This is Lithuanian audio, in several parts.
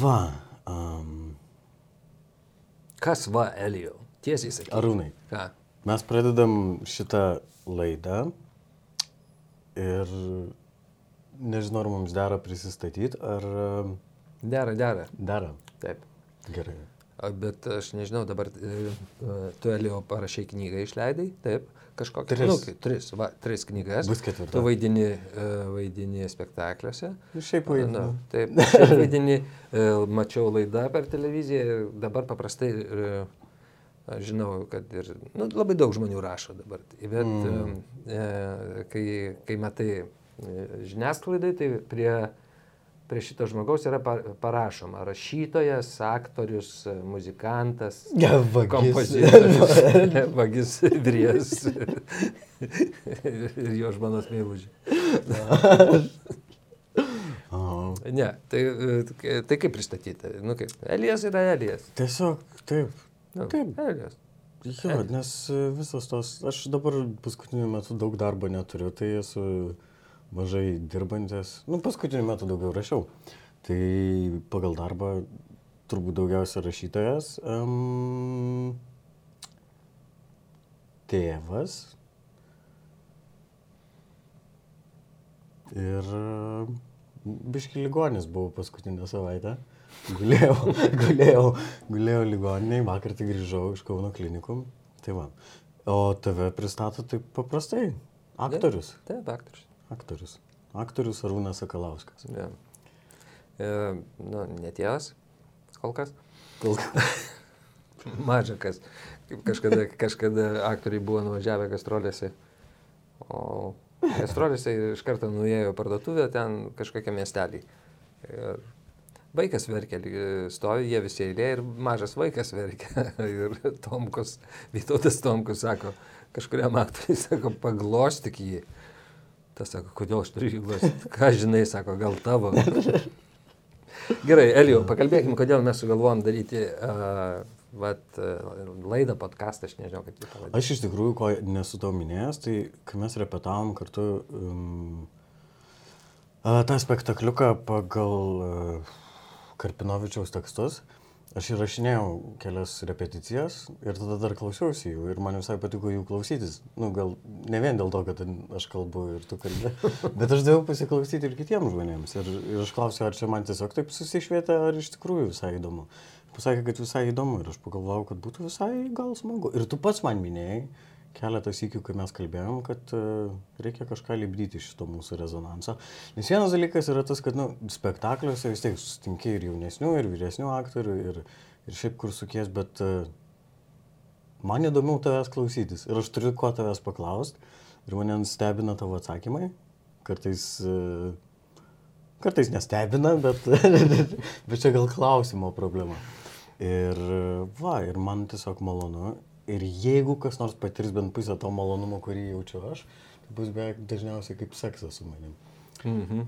Va. Um, Kas va, Elijau? Tiesiai sakyk. Arūnai, Ką? mes pradedam šitą laidą ir nežinau, ar mums dera prisistatyti, ar Dera, dera. dera. Taip. Gerai. Bet aš nežinau, dabar e, e, tu Elio parašai knygą išleidai, taip, kažkokią. Tris. Nu, tris, va, tris knygas. Bus ketvirta. Tu vaidini, e, vaidini spektakliuose. Nu, Šiaip Na, vaidinu. taip, šiaip vaidini, mačiau laidą per televiziją ir dabar paprastai aš žinau, kad ir nu, labai daug žmonių rašo dabar. Tai Bet mm. e, kai, kai matai žiniasklaidai, tai prie, prie šito žmogaus yra pa- parašoma rašytojas, aktorius, muzikantas, Ja, vagis. kompozitorius, vagis Vries ir jo žmonos meilužė. Aha. Ne, tai, e, tai kaip pristatyti? Nu kaip, Elijas yra Elijas. Tiesiog taip. Nu, Taip. Elijas. Jo, nes e, visos tos, aš dabar paskutiniu metu daug darbo neturiu, tai esu mažai dirbantis, nu paskutiniu metu daugiau rašiau. Tai pagal darbą turbūt daugiausia rašytojas, um, tėvas ir biški ligonis buvau paskutinę savaitę. Gulėjau, gulėjau, gulėjau ligoniniai, vakar tik grįžau iš Kauno klinikum. Tai va. O tave pristato taip paprastai. Aktorius. Taip, aktorius. Aktorius. Aktorius Arūnas Sakalauskas. Ja. E, nu, netėvas, kol kas. Kol Mažakas. Kaip kažkada, kažkada aktoriai buvo nuvažiavę gastrolėse. O gastrolėse iš karto nuėjo parduotuvę ten kažkokią miestelį. Ir vaikas verkia, stovi jie visi eilė ir mažas vaikas verkia. Ir Tomkus, Vytautas Tomkus sako, kažkuriam aktoriui sako, paglostyk jį. Tas sako, kodėl aš turiu jį glostyti? Ką žinai, sako, gal tavo. Gerai, Elijau, pakalbėkime, kodėl mes sugalvom daryti uh, vat, uh, laidą, podcastą, aš nežinau, kaip jį pavadinti. Aš iš tikrųjų, ko nesu tau minėjęs, tai kai mes repetavom kartu um, tą spektakliuką pagal uh, Karpinovičiaus tekstus, aš įrašinėjau kelias repeticijas ir tada dar klausiausi jų ir man visai patiko jų klausytis. Nu, gal ne vien dėl to, kad aš kalbu ir tu kalbi, bet aš daviau pasiklausyti ir kitiems žmonėms. Ir, ir aš klausiau, ar čia man tiesiog taip susišvietė, ar iš tikrųjų visai įdomu. Pasakė, kad visai įdomu ir aš pagalvojau, kad būtų visai gal smagu. Ir tu pats man minėjai keletas įkių, kai mes kalbėjom, kad uh, reikia kažką lipdyti iš šito mūsų rezonanso. Nes vienas dalykas yra tas, kad nu, spektakliuose vis tiek susitinki ir jaunesnių, ir vyresnių aktorių, ir, ir šiaip kur sukies, bet uh, man įdomiau tavęs klausytis. Ir aš turiu ko tavęs paklausti. Ir mane stebina tavo atsakymai. Kartais, uh, kartais nestebina, bet, bet čia gal klausimo problema. Ir va, ir man tiesiog malonu. Ir jeigu kas nors patirs bent pusę to malonumo, kurį jaučiu aš, tai bus beveik dažniausiai kaip seksas su manim. Mhm.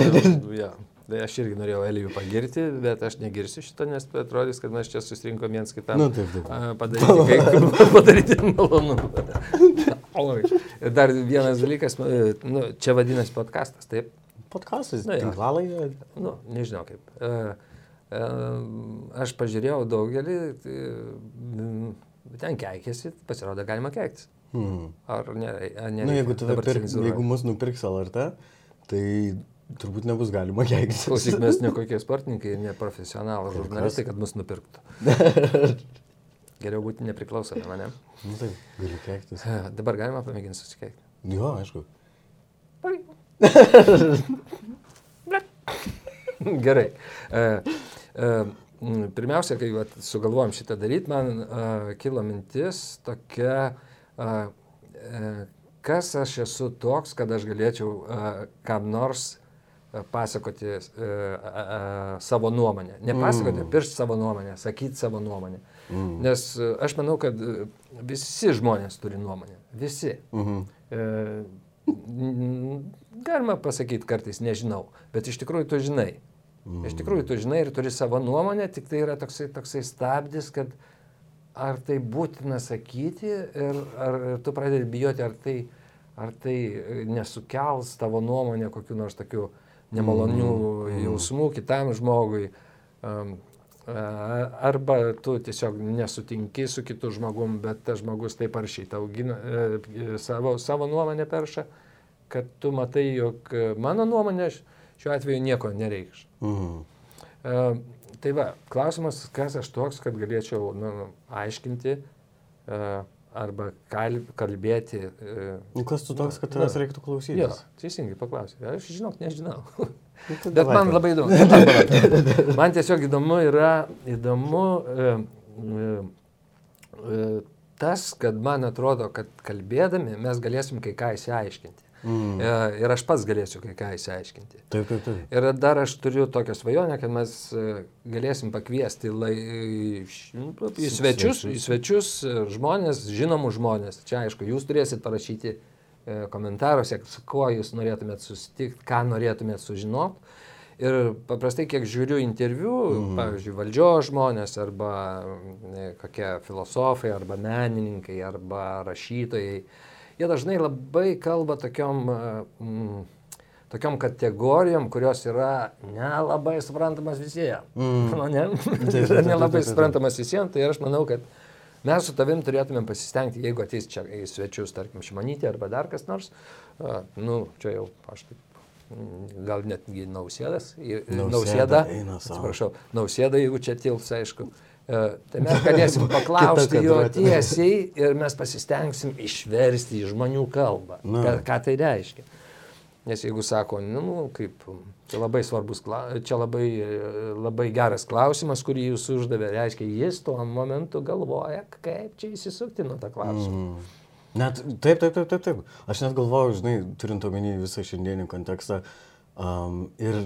ja. Tai aš irgi norėjau Elijų pagirti, bet aš negirsiu šito, nes atrodys, kad mes čia susirinkom viens kitam Nu, taip, taip. padaryti, kai, padaryti malonumą. Oi. Dar vienas dalykas, nu, čia vadinasi podcastas, taip? Podkastas, Na jo. tinklalaidė. Nu, nežinau kaip. E, e, aš pažiūrėjau daugelį, tai, mm, ten keikėsi, pasirodo, galima keiktis. Hmm. Ar ne? Ar ne Na, nu, jeigu, pirk, jeigu mus nupirks LRT, tai turbūt nebus galima keiktis. Klausyk, mes ne kokie sportininkai, ne profesionalai žurnalistai, kad mus nupirktų. Geriau būti nepriklausomi mane. Nu, taip, gali keiktis. Dabar galima pamėginti susikeikti. Jo, aišku. Gerai. E, m, pirmiausia, kai vat, sugalvojom šitą daryti, man e, kilo mintis tokia, e, kas aš esu toks, kad aš galėčiau e, kam nors pasakoti a, a, savo nuomonę. Ne pasakoti, mm. piršti savo nuomonę, sakyti savo nuomonę. Mm. Nes e, aš manau, kad visi žmonės turi nuomonę. Visi. E, n- galima pasakyti kartais nežinau, bet iš tikrųjų tu žinai. Iš tikrųjų tu žinai ir turi savo nuomonę, tik tai yra toksai, toksai stabdis, kad ar tai būtina sakyti ir ar tu pradedi bijoti, ar tai, ar tai e, nesukels tavo nuomonę kokiu nors tokiu nemalonių jausmų kitam žmogui. Um, Arba tu tiesiog nesutinki su kitu žmogum, bet tas žmogus taip ar šitą augina, savo, savo nuomonę perša, kad tu matai, jog mano nuomonė šiuo atveju nieko nereikš. Mhm. Tai va, klausimas, kas aš toks, kad galėčiau nu, aiškinti arba kalbėti. Nu, kas tu toks, kad tavęs reiktų klausyti? Jo, teisingai paklausai. Aš žinok, nežinau. Nu, Bet man labai įdomu. Man tiesiog įdomu yra, įdomu tas, kad man atrodo, kad kalbėdami mes galėsim kai ką įsiaiškinti. Mm. E, ir aš pats galėsiu kai ką įsiaiškinti. Taip, taip, taip. Ir dar aš turiu tokią svajonę, kad mes e, galėsim pakviesti lai, į svečius, į svečius e, žmonės, žinomus žmonės. Čia aišku, jūs turėsit parašyti komentaruose, su kuo jūs norėtumėt susitikti, ką norėtumėt sužinoti. Ir paprastai, kiek žiūriu interviu, mm. pavyzdžiui, valdžios žmonės arba ne, kokie filosofai, arba menininkai, arba rašytojai, jie dažnai labai kalba tokiom, mm, tokiom kategorijom, kurios yra nelabai suprantamas visiems. Mm. Nu, ne? nelabai suprantamas visiems, tai aš manau, kad mes su tavim turėtumėm pasistengti, jeigu ateis čia į svečius, tarkim, šimanytė arba dar kas nors, uh, nu, čia jau aš taip mm, gal netgi nausėdas, nausėda, atsiprašau, nausėda, jeigu čia tils, aišku, E, tai mes galėsim paklausti jo tiesiai ir mes pasistengsim išversti į žmonių kalbą, ką, ką tai reiškia. Nes jeigu sako, nu, nu kaip, čia labai svarbus, čia labai, labai geras klausimas, kurį jūs uždavė, reiškia, jis tuo momentu galvoja, kaip čia įsisukti nuo tą klausimą. Mm. Net, taip, taip, taip, taip, taip. Aš net galvoju, žinai, turint omeny visą šiandienį kontekstą um, ir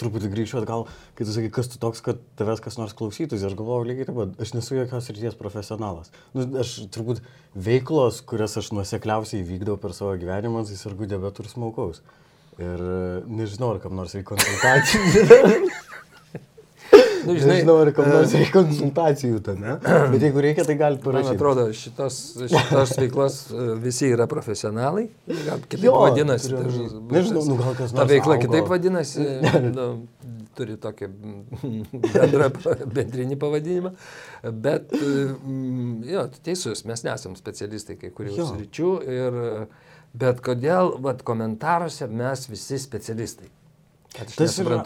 truputį grįžčiau atgal, kai tu sakai, kas tu toks, kad tavęs kas nors klausytųsi, aš galvoju lygiai taip pat, aš nesu jokios ryties profesionalas. Nu, aš turbūt veiklos, kurias aš nuosekliausiai vykdau per savo gyvenimą, tai sergu diabetų ir smaukaus. Ir nežinau, ar kam nors reikia konsultacijų. Nu, žinai, Nežinau, ar kam nors reikia konsultacijų ne? Bet jeigu reikia, tai galite parašyti. Man atrodo, šitos, šitos veiklos e, visi yra profesionalai. Gal kitaip jo, vadinasi. Tai, nežinau, nu, gal kas nors. Ta veikla augo. kitaip vadinasi. nu, turi tokį bendrą, bendrinį pavadinimą. Bet, mm, jo, teisus, mes nesam specialistai kai kurių sričių. Ir, bet kodėl, vad, komentaruose mes visi specialistai. Tas yra,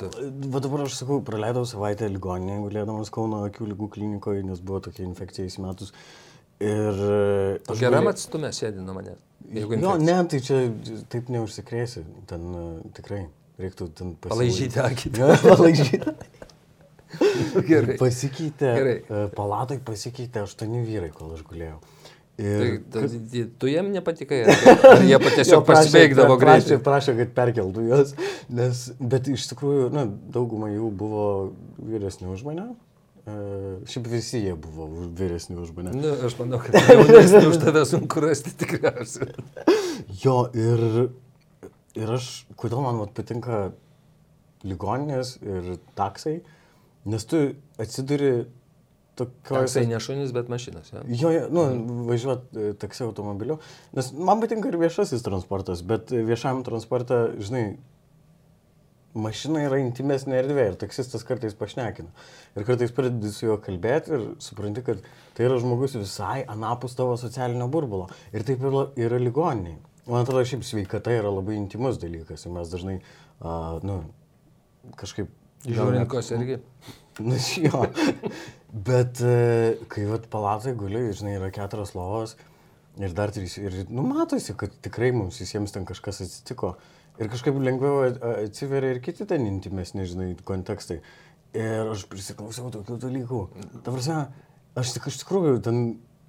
va dabar aš sakau, praleidau savaitę ligoninėje, gulėdamas Kauno akių lygų klinikoje, nes buvo tokia infekcija įsimetus. Ir... Aš geram atstumė sėdi nuo manęs. Jo, ne, tai čia taip neužsikrėsi, ten uh, tikrai reiktų ten palaižyti akį. palaižyti. Gerai. Pasikeitė, Gerai. palatai pasikeitė aštuoni vyrai, kol aš gulėjau. Ir, tai, tai, tai, tu jiem nepatikai, ar, jie tiesiog pasibaigdavo greitai? Prašė, prašė, kad perkeltų juos, nes, bet iš tikrųjų, na, dauguma jų buvo vyresni už mane. Uh, šiaip visi jie buvo vyresni už mane. Na, aš manau, kad jaunesni už tave sunku rasti tikriausiai. jo, ir, ir aš, kodėl man vat, patinka ligoninės ir taksai, nes tu atsiduri Tokioj... Taksai ne šunys, bet mašinas. Ja? Jo, jo nu, važiuoti e, taksi automobiliu. Nes man patinka ir viešasis transportas, bet viešam transportą, žinai, mašina yra intimesnė erdvė ir taksistas kartais pašnekina. Ir kartais pradedi su juo kalbėti ir supranti, kad tai yra žmogus visai anapus tavo socialinio burbulo. Ir taip yra, yra ligoniniai. Man atrodo, šiaip sveikata yra labai intimus dalykas ir mes dažnai, uh, nu, kažkaip... Žiūrint, kas irgi. Na, jo. Bet e, kai vat palatai guli, žinai, yra keturios lovos ir dar trys. Ir, nu, matosi, kad tikrai mums visiems ten kažkas atsitiko. Ir kažkaip lengviau atsiveria ir kiti ten intimesni, žinai, kontekstai. Ir aš prisiklausiau tokių dalykų. Ta prasme, aš tik iš tikrųjų ten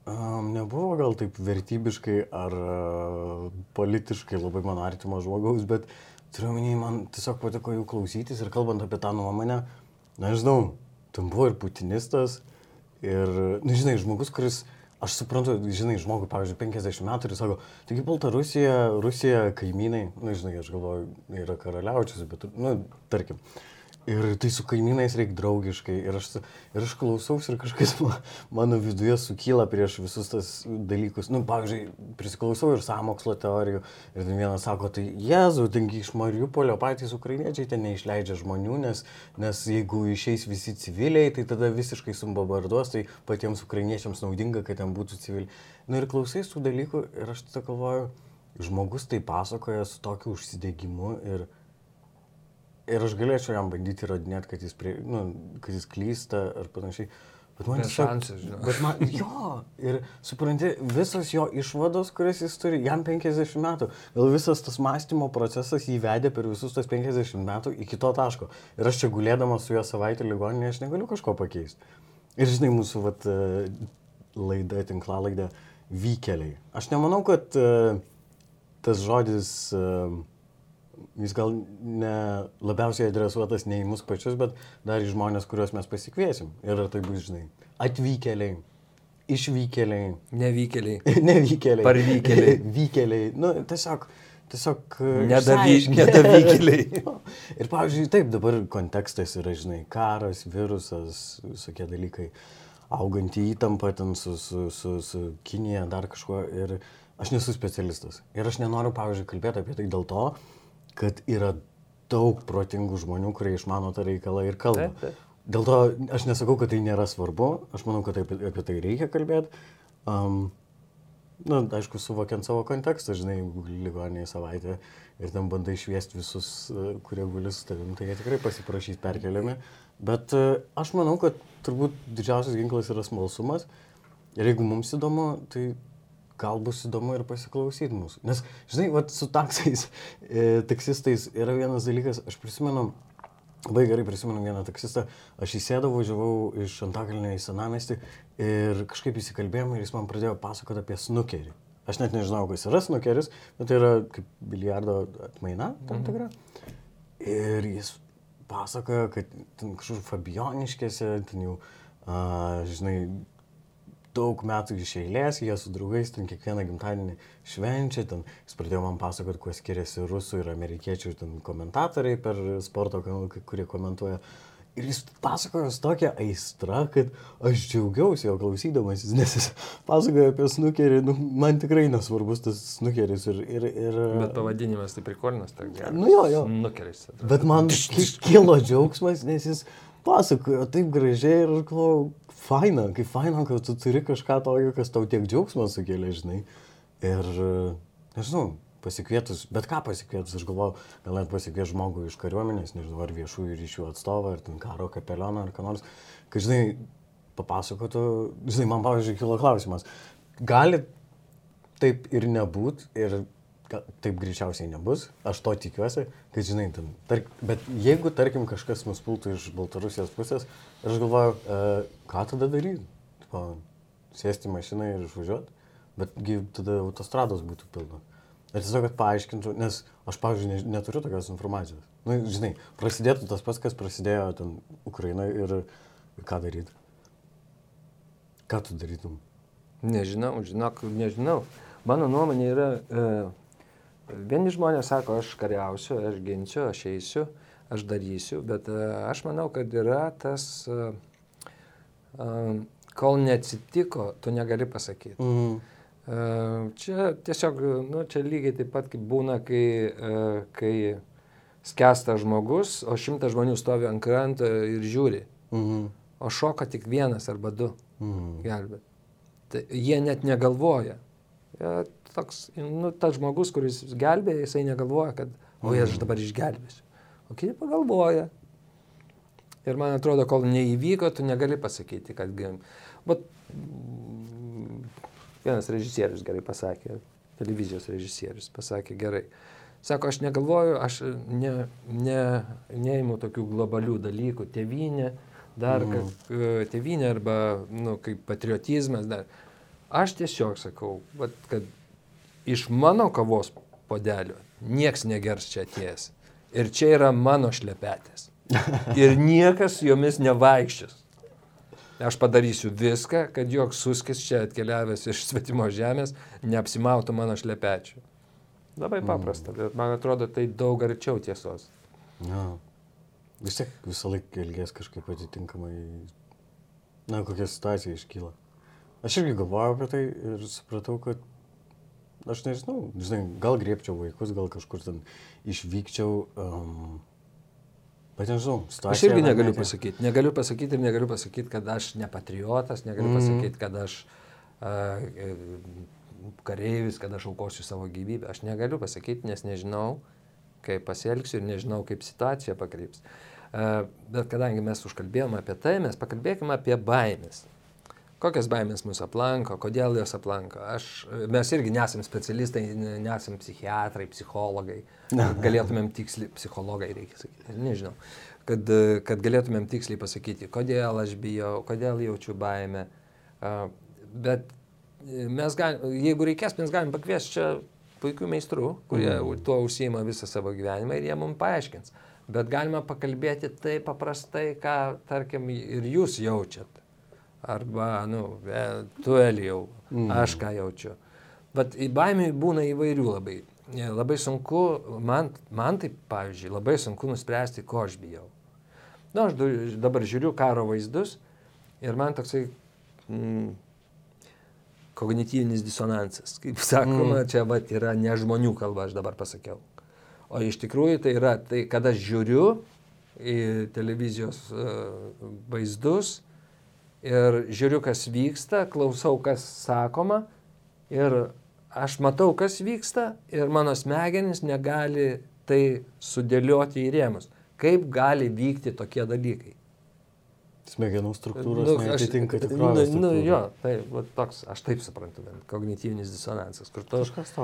um, nebuvo gal taip vertybiškai ar uh, politiškai labai man artimo žmogaus, bet turiu omeny, man tiesiog patiko jų klausytis ir kalbant apie tą nuomonę, nežinau, ten buvo ir putinistas, ir, na, nu, žinai, žmogus, kuris, aš suprantu, žinai, žmogui, pavyzdžiui, 50 metų ir sako, taigi Baltarusija, Rusija, kaimynai, na, nu, žinai, aš galvoju, yra karaliaučius, bet, na, nu, tarkim. Ir tai su kaimynais reikia draugiškai. Ir aš, ir aš klausausi ir kažkas ma- mano viduje sukyla prieš visus tas dalykus. Nu, pavyzdžiui, prisiklausau ir samokslo teorijų. Ir vienas sako, tai Jezu, tengi iš Mariupolio patys ukrainiečiai ten neišleidžia žmonių, nes, nes jeigu išeis visi civiliai, tai tada visiškai sumbabarduos, tai patiems ukrainiečiams naudinga, kad ten būtų civiliai. Nu ir klausai tų dalykų ir aš tada galvoju, žmogus tai pasakoja su tokiu užsidegimu ir Ir aš galėčiau jam bandyti įrodinėti, kad jis, prie, nu, kad jis klysta ar panašiai. Bet man tiesiog- šansų, žinok. Bet man, jo, ir supranti, visos jo išvados, kurias jis turi, jam 50 metų. Gal visas tas mąstymo procesas jį vedė per visus tas 50 metų iki to taško. Ir aš čia gulėdamas su juo savaitę ligoninėje, aš negaliu kažko pakeisti. Ir žinai, mūsų vat, e, laida, tinklalaidė, vykeliai. Aš nemanau, kad e, tas žodis, e, jis gal ne labiausiai adresuotas ne į mus pačius, bet dar į žmonės, kuriuos mes pasikviesim. Ir ar tai bus, žinai, atvykėliai, išvykėliai, Nevykėliai. nevykėliai. Parvykėliai. Vykėliai. Nu, tiesiog, tiesiog. e, nedavykėliai. Ir, pavyzdžiui, taip, dabar kontekstas yra, žinai, karas, virusas, visokie dalykai, auganti įtampa ten su, su, su, su Kinija, dar kažkuo. Ir aš nesu specialistas. Ir aš nenoriu, pavyzdžiui, kalbėti apie tai dėl to, kad yra daug protingų žmonių, kurie išmano tą reikalą ir kalba. Taip, taip. Dėl to aš nesakau, kad tai nėra svarbu, aš manau, kad apie, apie tai reikia kalbėti. Um, Na, aišku, suvokiant savo kontekstą, žinai, ligoninėje savaitę ir ten bandai išviesti visus, e, kurie guli su tavim, tai jie tikrai pasiprašys perkeliami. Bet e, aš manau, kad turbūt didžiausias ginklas yra smalsumas. Ir jeigu mums įdomu, tai gal bus įdomu ir pasiklausyti mūsų. Nes, žinai, vat, su taksais, e, taksistais yra vienas dalykas, aš prisimenu, Labai gerai prisimenu vieną taksistą, aš įsėdau, važiavau iš Antakalnio į Senamestį ir kažkaip įsikalbėjom ir jis man pradėjo pasakoti apie snukerį. Aš net nežinau, kas yra snukeris, bet tai yra kaip biliardo atmaina tam tikra. Ir jis pasakojo, kad ten kažkur Fabioniškėse, ten jau, a, žinai, daug metų iš eilės, jie su draugais ten kiekvieną gimtadienį švenčia, ten jis pradėjo man pasakoti, kuo skiriasi rusų ir amerikiečių ten komentatoriai per sporto kanalą, kurie komentuoja. Ir jis pasakojo su tokia aistra, kad aš džiaugiausi jo klausydamasis, nes jis pasakojo apie snukerį, nu, man tikrai nesvarbus tas snukeris ir... ir, ir Bet pavadinimas tai prikolinas, tai geras. Nu jo, jo. Nukeris. Bet man ki- kilo džiaugsmas, nes jis pasakojo taip gražiai ir galvojau, faina, kaip faina, kad tu turi kažką tokio, kas tau tiek džiaugsmą sukėlė, žinai. Ir, nežinau, pasikvietus, bet ką pasikvietus, aš galvojau, gal net pasikvies žmogų iš kariuomenės, nežinau, ar viešųjų ryšių atstovą, ar ten karo kapelioną, ar ką nors, kad, žinai, papasakotų, žinai, man, pavyzdžiui, kilo klausimas, gali taip ir nebūt, ir taip greičiausiai nebus, aš to tikiuosi, kad žinai, ten, tark, bet jeigu, tarkim, kažkas mus pultų iš Baltarusijos pusės, aš galvoju, e, ką tada daryti? Sėsti mašiną ir išvažiuoti, betgi tada autostrados būtų pilnos. Ir tiesiog, kad paaiškintų, nes aš, pavyzdžiui, ne, neturiu tokios informacijos. Na, nu, žinai, prasidėtų tas pats, kas prasidėjo ten Ukraina ir ką daryti. Ką tu darytum? Nežinau, žinok, nežinau. Mano nuomonė yra, e, vieni žmonės sako, aš kariausiu, aš ginsiu, aš eisiu, aš darysiu, bet e, aš manau, kad yra tas, e, e, kol neatsitiko, tu negali pasakyti. E, Čia tiesiog, nu, čia lygiai taip pat kaip būna, kai, kai skęsta žmogus, o šimtas žmonių stovi ant kranto ir žiūri, Mm. o šoka tik vienas arba du Mm. gelbėti. Tai jie net negalvoja. Jie toks, nu, tas žmogus, kuris gelbėja, jisai negalvoja, kad, o jie aš dabar išgelbėsiu. O kiti pagalvoja. Ir man atrodo, kol neįvyko, tu negali pasakyti, kad... Bet vienas režisierius gerai pasakė, televizijos režisierius pasakė gerai. Sako, aš negalvoju, aš ne, ne, neimu tokių globalių dalykų, tėvynė, dar mm. kad tėvynė arba, nu, kaip patriotizmas, dar. Aš tiesiog sakau, vat, kad iš mano kavos podelio nieks negers čia atėjęs. Ir čia yra mano šlepetės. Ir niekas jomis nevaikščios. Aš padarysiu viską, kad joks suskis čia atkeliavęs iš svetimo žemės neapsimautų mano šlepečių. Labai paprasta, bet man atrodo tai daug arčiau tiesos. Ja. vis tiek visą laiką elgės kažkaip atitinkamai, na, kokia situacija iškyla. Aš irgi galvojau apie tai ir supratau, kad aš nežinau, žinai, gal griebčiau vaikus, gal kažkur ten išvykčiau. Um, Bet nežinau, situacija. Aš irgi negaliu netė. pasakyti. Negaliu pasakyti ir negaliu pasakyti, kad aš ne patriotas, negaliu mm. pasakyti, kad aš uh, kareivis, kad aš aukosiu savo gyvybę. Aš negaliu pasakyti, nes nežinau, kaip pasielgsiu ir nežinau, kaip situacija pakryps. Uh, bet kadangi mes užkalbėjome apie tai, mes pakalbėkime apie baimės kokias baimės mus aplanko, kodėl jos aplanko. Aš, mes irgi nesam specialistai, nesam psichiatrai, psichologai. Galėtumėm tiksliai, psichologai reikia sakyti, nežinau, kad, kad galėtumėm tiksliai pasakyti, kodėl aš bijau, kodėl jaučiu baimę. Bet mes galim, jeigu reikės, mes galim pakviesti čia puikių meistrų, kurie mm. tuo užsima visą savo gyvenimą ir jie mums paaiškins. Bet galima pakalbėti taip paprastai, ką, tarkim, ir jūs jaučiat arba, nu, tu Elijau, mm. aš ką jaučiu. Bet baimė būna įvairių labai. Labai sunku, man, man tai, pavyzdžiui, labai sunku nuspręsti, ko aš bijau. Na, nu, aš dabar žiūriu karo vaizdus ir man toksai mm, kognityvinis disonansas. Kaip sakoma, mm. čia vat, yra ne žmonių kalba, aš dabar pasakiau. O iš tikrųjų tai yra tai, kad aš žiūriu į televizijos uh, vaizdus ir žiūriu, kas vyksta, klausau, kas sakoma ir aš matau, kas vyksta ir mano smegenys negali tai sudėlioti į rėmus. Kaip gali vykti tokie dalykai? Smegenų struktūros nu, atitinka tikrovę. Nu, nu, jo, tai va, toks, aš taip suprantu, kognityvinis disonansas, kur tu,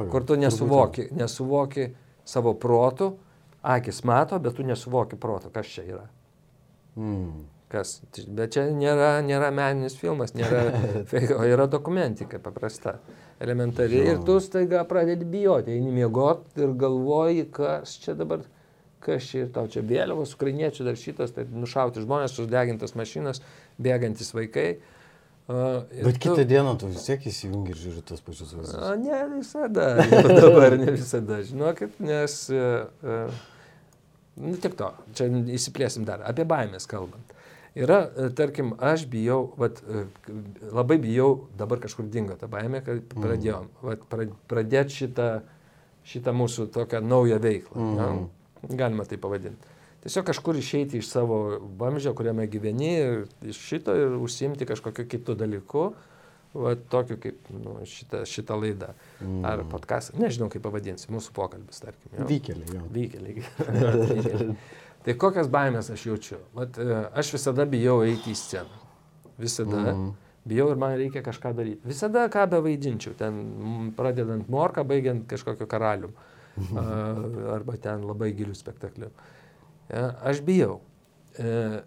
kur tu nesuvoki, nesuvoki savo protų, akis mato, bet tu nesuvoki proto, kas čia yra. Mm. Kas? Bet čia nėra, nėra meninis filmas, nėra, o yra dokumentika paprasta, elementari. Ir tu staiga pradedi bijoti, eini miegoti ir galvoji, kas čia dabar, kas čia ir tau čia vėliavos, ukrainiečių dar šitas, tai nušauti žmonės, uždegintas mašinas, bėgantis vaikai. Uh, Bet tu... kitą dieną tu vis tiek įsijungi ir žiūri tas pačius vaizdus. Ne visada, dabar ne visada, žinokit, nes, uh, nu tik to, čia įsiplėsim dar, apie baimės kalbant. Yra, e, tarkim, aš bijau, vat, e, labai bijau, dabar kažkur dingo ta baimė, kad mhm. pradėjom, vat, pradėti šitą, šitą mūsų tokią naują veiklą. Mm. Ja? Galima tai pavadinti. Tiesiog kažkur išeiti iš savo vamzdžio, kuriame gyveni, iš šito ir užsimti kažkokiu kitu dalyku, va, tokiu kaip nu, šitą, šitą laidą. Mm. Ar podcast, nežinau kaip pavadinsi, mūsų pokalbis, tarkim. Vykeliai, jo. Vykeliai. Tai kokias baimės aš jaučiu? Vat, e, aš visada bijau eiti į sceną. Visada. Mm. Bijau ir man reikia kažką daryti. Visada ką be vaidinčiau. Ten pradedant morką, baigiant kažkokiu karalium. Mhm. Arba ten labai gilių spektaklių. Ja, aš bijau. E,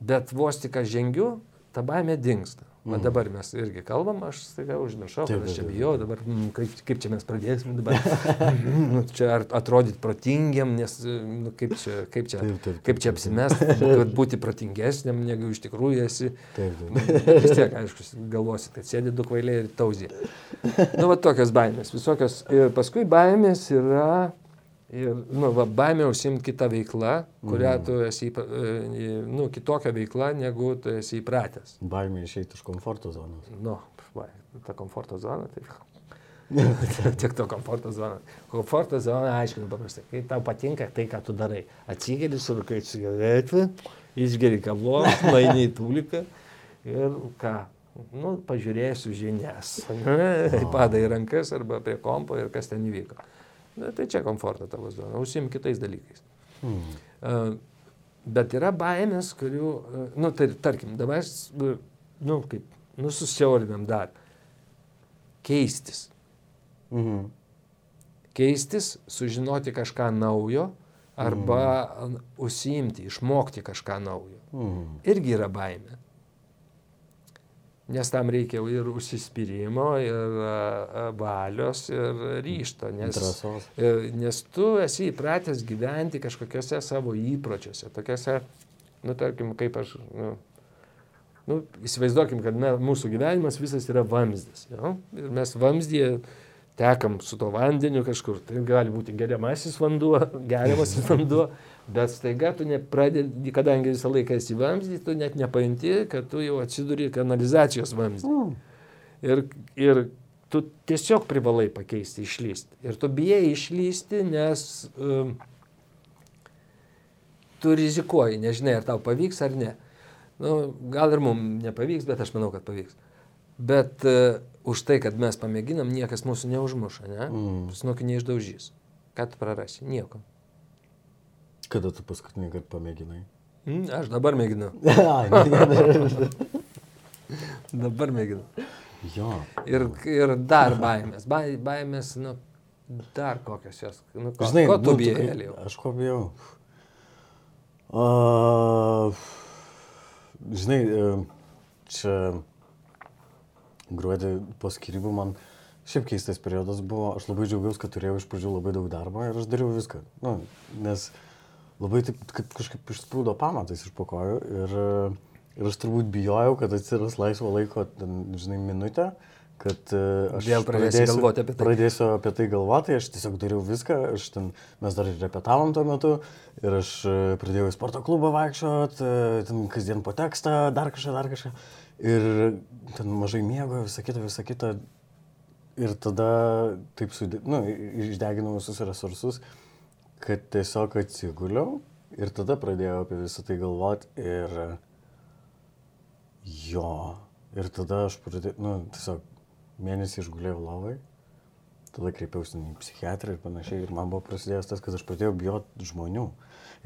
bet vos tik aš žengiu, ta baimė dinksta. Mm. O dabar mes irgi kalbam, aš staiga užmiršau, kad aš čia bijau, dabar mm, kaip, kaip čia mes pradėsim, dabar nu, čia atrodyti protingiam, nes nu, kaip čia, kaip čia, taip, taip, kaip čia apsimest, kad būti protingesniam, negu iš tikrųjų esi. Taip, taip. Vis tiek, aišku, galvosi, kad sėdi du kvailiai ir tauzė. Nu, va tokios baimės, visokios. Ir paskui baimės yra Ir, nu, va, baimė užsimti kitą veiklą, kurią mm. tu esi, e, nu, kitokią veiklą, negu tu esi įpratęs. Baimė išeiti iš komforto zonos. Nu, va, ta komforto zona, tai Tik to komforto zona. Komforto zona, aišku, paprastai, kai tau patinka tai, ką tu darai. Atsigeri, surūkai cigaretę, išgeri kavos, nueini į tūliką ir ką, nu, pažiūrėsiu žinias. Padai rankas arba prie kompo ir kas ten įvyko. Na, tai čia komforto tavo zona, užsim kitais dalykais. Hmm. Bet yra baimės, kurių, nu, tai tarkim, dabar, nu, kaip, nu, susiaurinam dar. Keistis. Mhm. Keistis, sužinoti kažką naujo arba mhm. užsiimti, išmokti kažką naujo. Mhm. Irgi yra baimė nes tam reikia ir užsispyrimo, ir valios, ir ryšto, nes, Drąsos. nes tu esi įpratęs gyventi kažkokiuose savo įpročiuose, tokiuose, nu, tarkim, kaip aš, nu, nu, įsivaizduokim, kad me, mūsų gyvenimas visas yra vamzdis, jo? ir mes vamzdyje tekam su to vandeniu kažkur, tai gali būti geriamasis vanduo, geriamasis vanduo, Bet staiga tu nepradedi, kadangi visą laiką esi vamzdį, tu net nepajunti, kad tu jau atsiduri kanalizacijos vamzdį. Mm. Ir, ir tu tiesiog privalai pakeisti, išlysti. Ir tu bijai išlysti, nes um, tu rizikuoji, nežinai, ar tau pavyks ar ne. Nu, gal ir mums nepavyks, bet aš manau, kad pavyks. Bet uh, už tai, kad mes pamėginam, niekas mūsų neužmuša, ne? Mm. Snukį neišdaužys. Ką tu prarasi? Nieko. Kada tu paskutinį kartą pamėginai? Mm, aš dabar mėginu. Dabar mėginu. jo. Ir, ir dar baimės. Bai- Baimės, nu, dar kokios jos. Nu, ko, Žinai, ko tu nu, bijai, kai- Elijau? Aš ko bijau? Uh, žinai, e, čia gruodį po skirybų man šiaip keistas periodas buvo, aš labai džiaugiausi, kad turėjau iš pradžių labai daug darbo ir aš dariau viską. Nu, nes labai taip kaip kažkaip išsprūdo pamatais iš po kojų ir, ir aš turbūt bijojau, kad atsiras laisvo laiko, ten, žinai, minutę, kad e, aš Vėl pradėsi galvoti apie tai. Pradėsiu apie tai galvoti, aš tiesiog dariau viską, aš ten, mes dar ir repetavom tuo metu ir aš e, pradėjau į sporto klubą vaikščiot, e, ten kasdien po tekstą, dar kažką, dar kažką. Ir ten mažai miego, visą kitą, visą kitą. Ir tada taip sudė, nu, išdeginau visus resursus, kad tiesiog atsiguliau ir tada pradėjau apie visą tai galvoti ir jo. Ir tada aš pradėjau, nu, tiesiog mėnesį išgulėjau lovai, tada kreipiausi į psichiatrą ir panašiai. Ir man buvo prasidėjęs tas, kad aš pradėjau bijoti žmonių.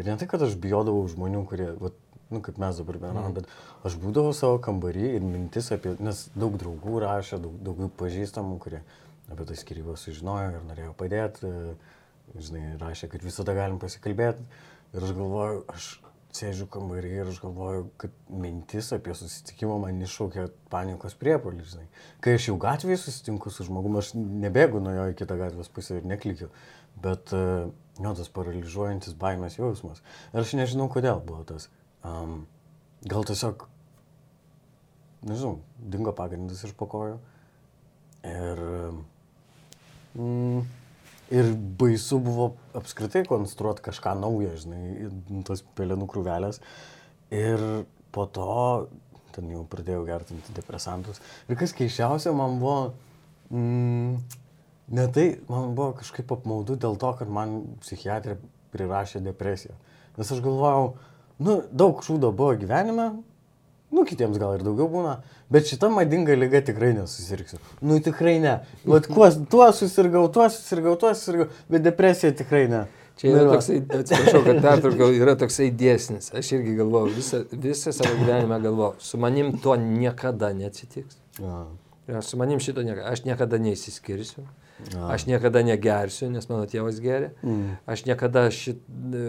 Ir ne tai, kad aš bijodavau žmonių, kurie, vat, nu, kaip mes dabar bendraujame, Mhm. bet aš būdavau savo kambarį ir mintis apie, nes daug draugų rašė, daug, daugiau pažįstamų, kurie apie tai skirybą sužinojo ir norėjo padėti, žinai, rašė, kad visada galim pasikalbėti. Ir aš galvoju, aš sėdžiu kambarį ir aš galvoju, kad mintis apie susitikimą man iššaukia panikos priepolį, žinai. Kai aš jau gatvėje susitinku su žmogumi, aš nebėgu nuo jo į kitą gatvės pusę ir neklikiu, bet uh, jo tas paralyžiuojantis baimės jausmas. Ir aš nežinau, kodėl buvo tas. Um, gal tiesiog, nežinau, dingo pagrindas iš pokojų. Ir, mm, ir baisu buvo apskritai konstruoti kažką naujo, žinai, tos pelenų krūvelės. Ir po to ten jau pradėjau gerti antidepresantus. Ir kas keiščiausia, man buvo, mm, ne tai, man buvo kažkaip apmaudu dėl to, kad man psichiatrė prirašė depresiją. Nes aš galvojau, nu, daug šūdo buvo gyvenime, nu, kitiems gal ir daugiau būna, bet šita madinga lyga tikrai nesusirgsiu. Nu, tikrai ne. Vat kuo, tuo susirgau, tuo susirgau, tuo susirgau, bet depresija tikrai ne. Čia yra Nu, toksai, atsiprašau, kad pertraukau, yra toksai dėsnis. Aš irgi galvoju, visą, visą savo gyvenimą galvoju, su manim to niekada neatsitiks. Ja. Ja, su manim šito niekada, aš niekada neįsiskirsiu, Ja. aš niekada negersiu, nes mano tėvas geria, Mm. aš niekada šit, e,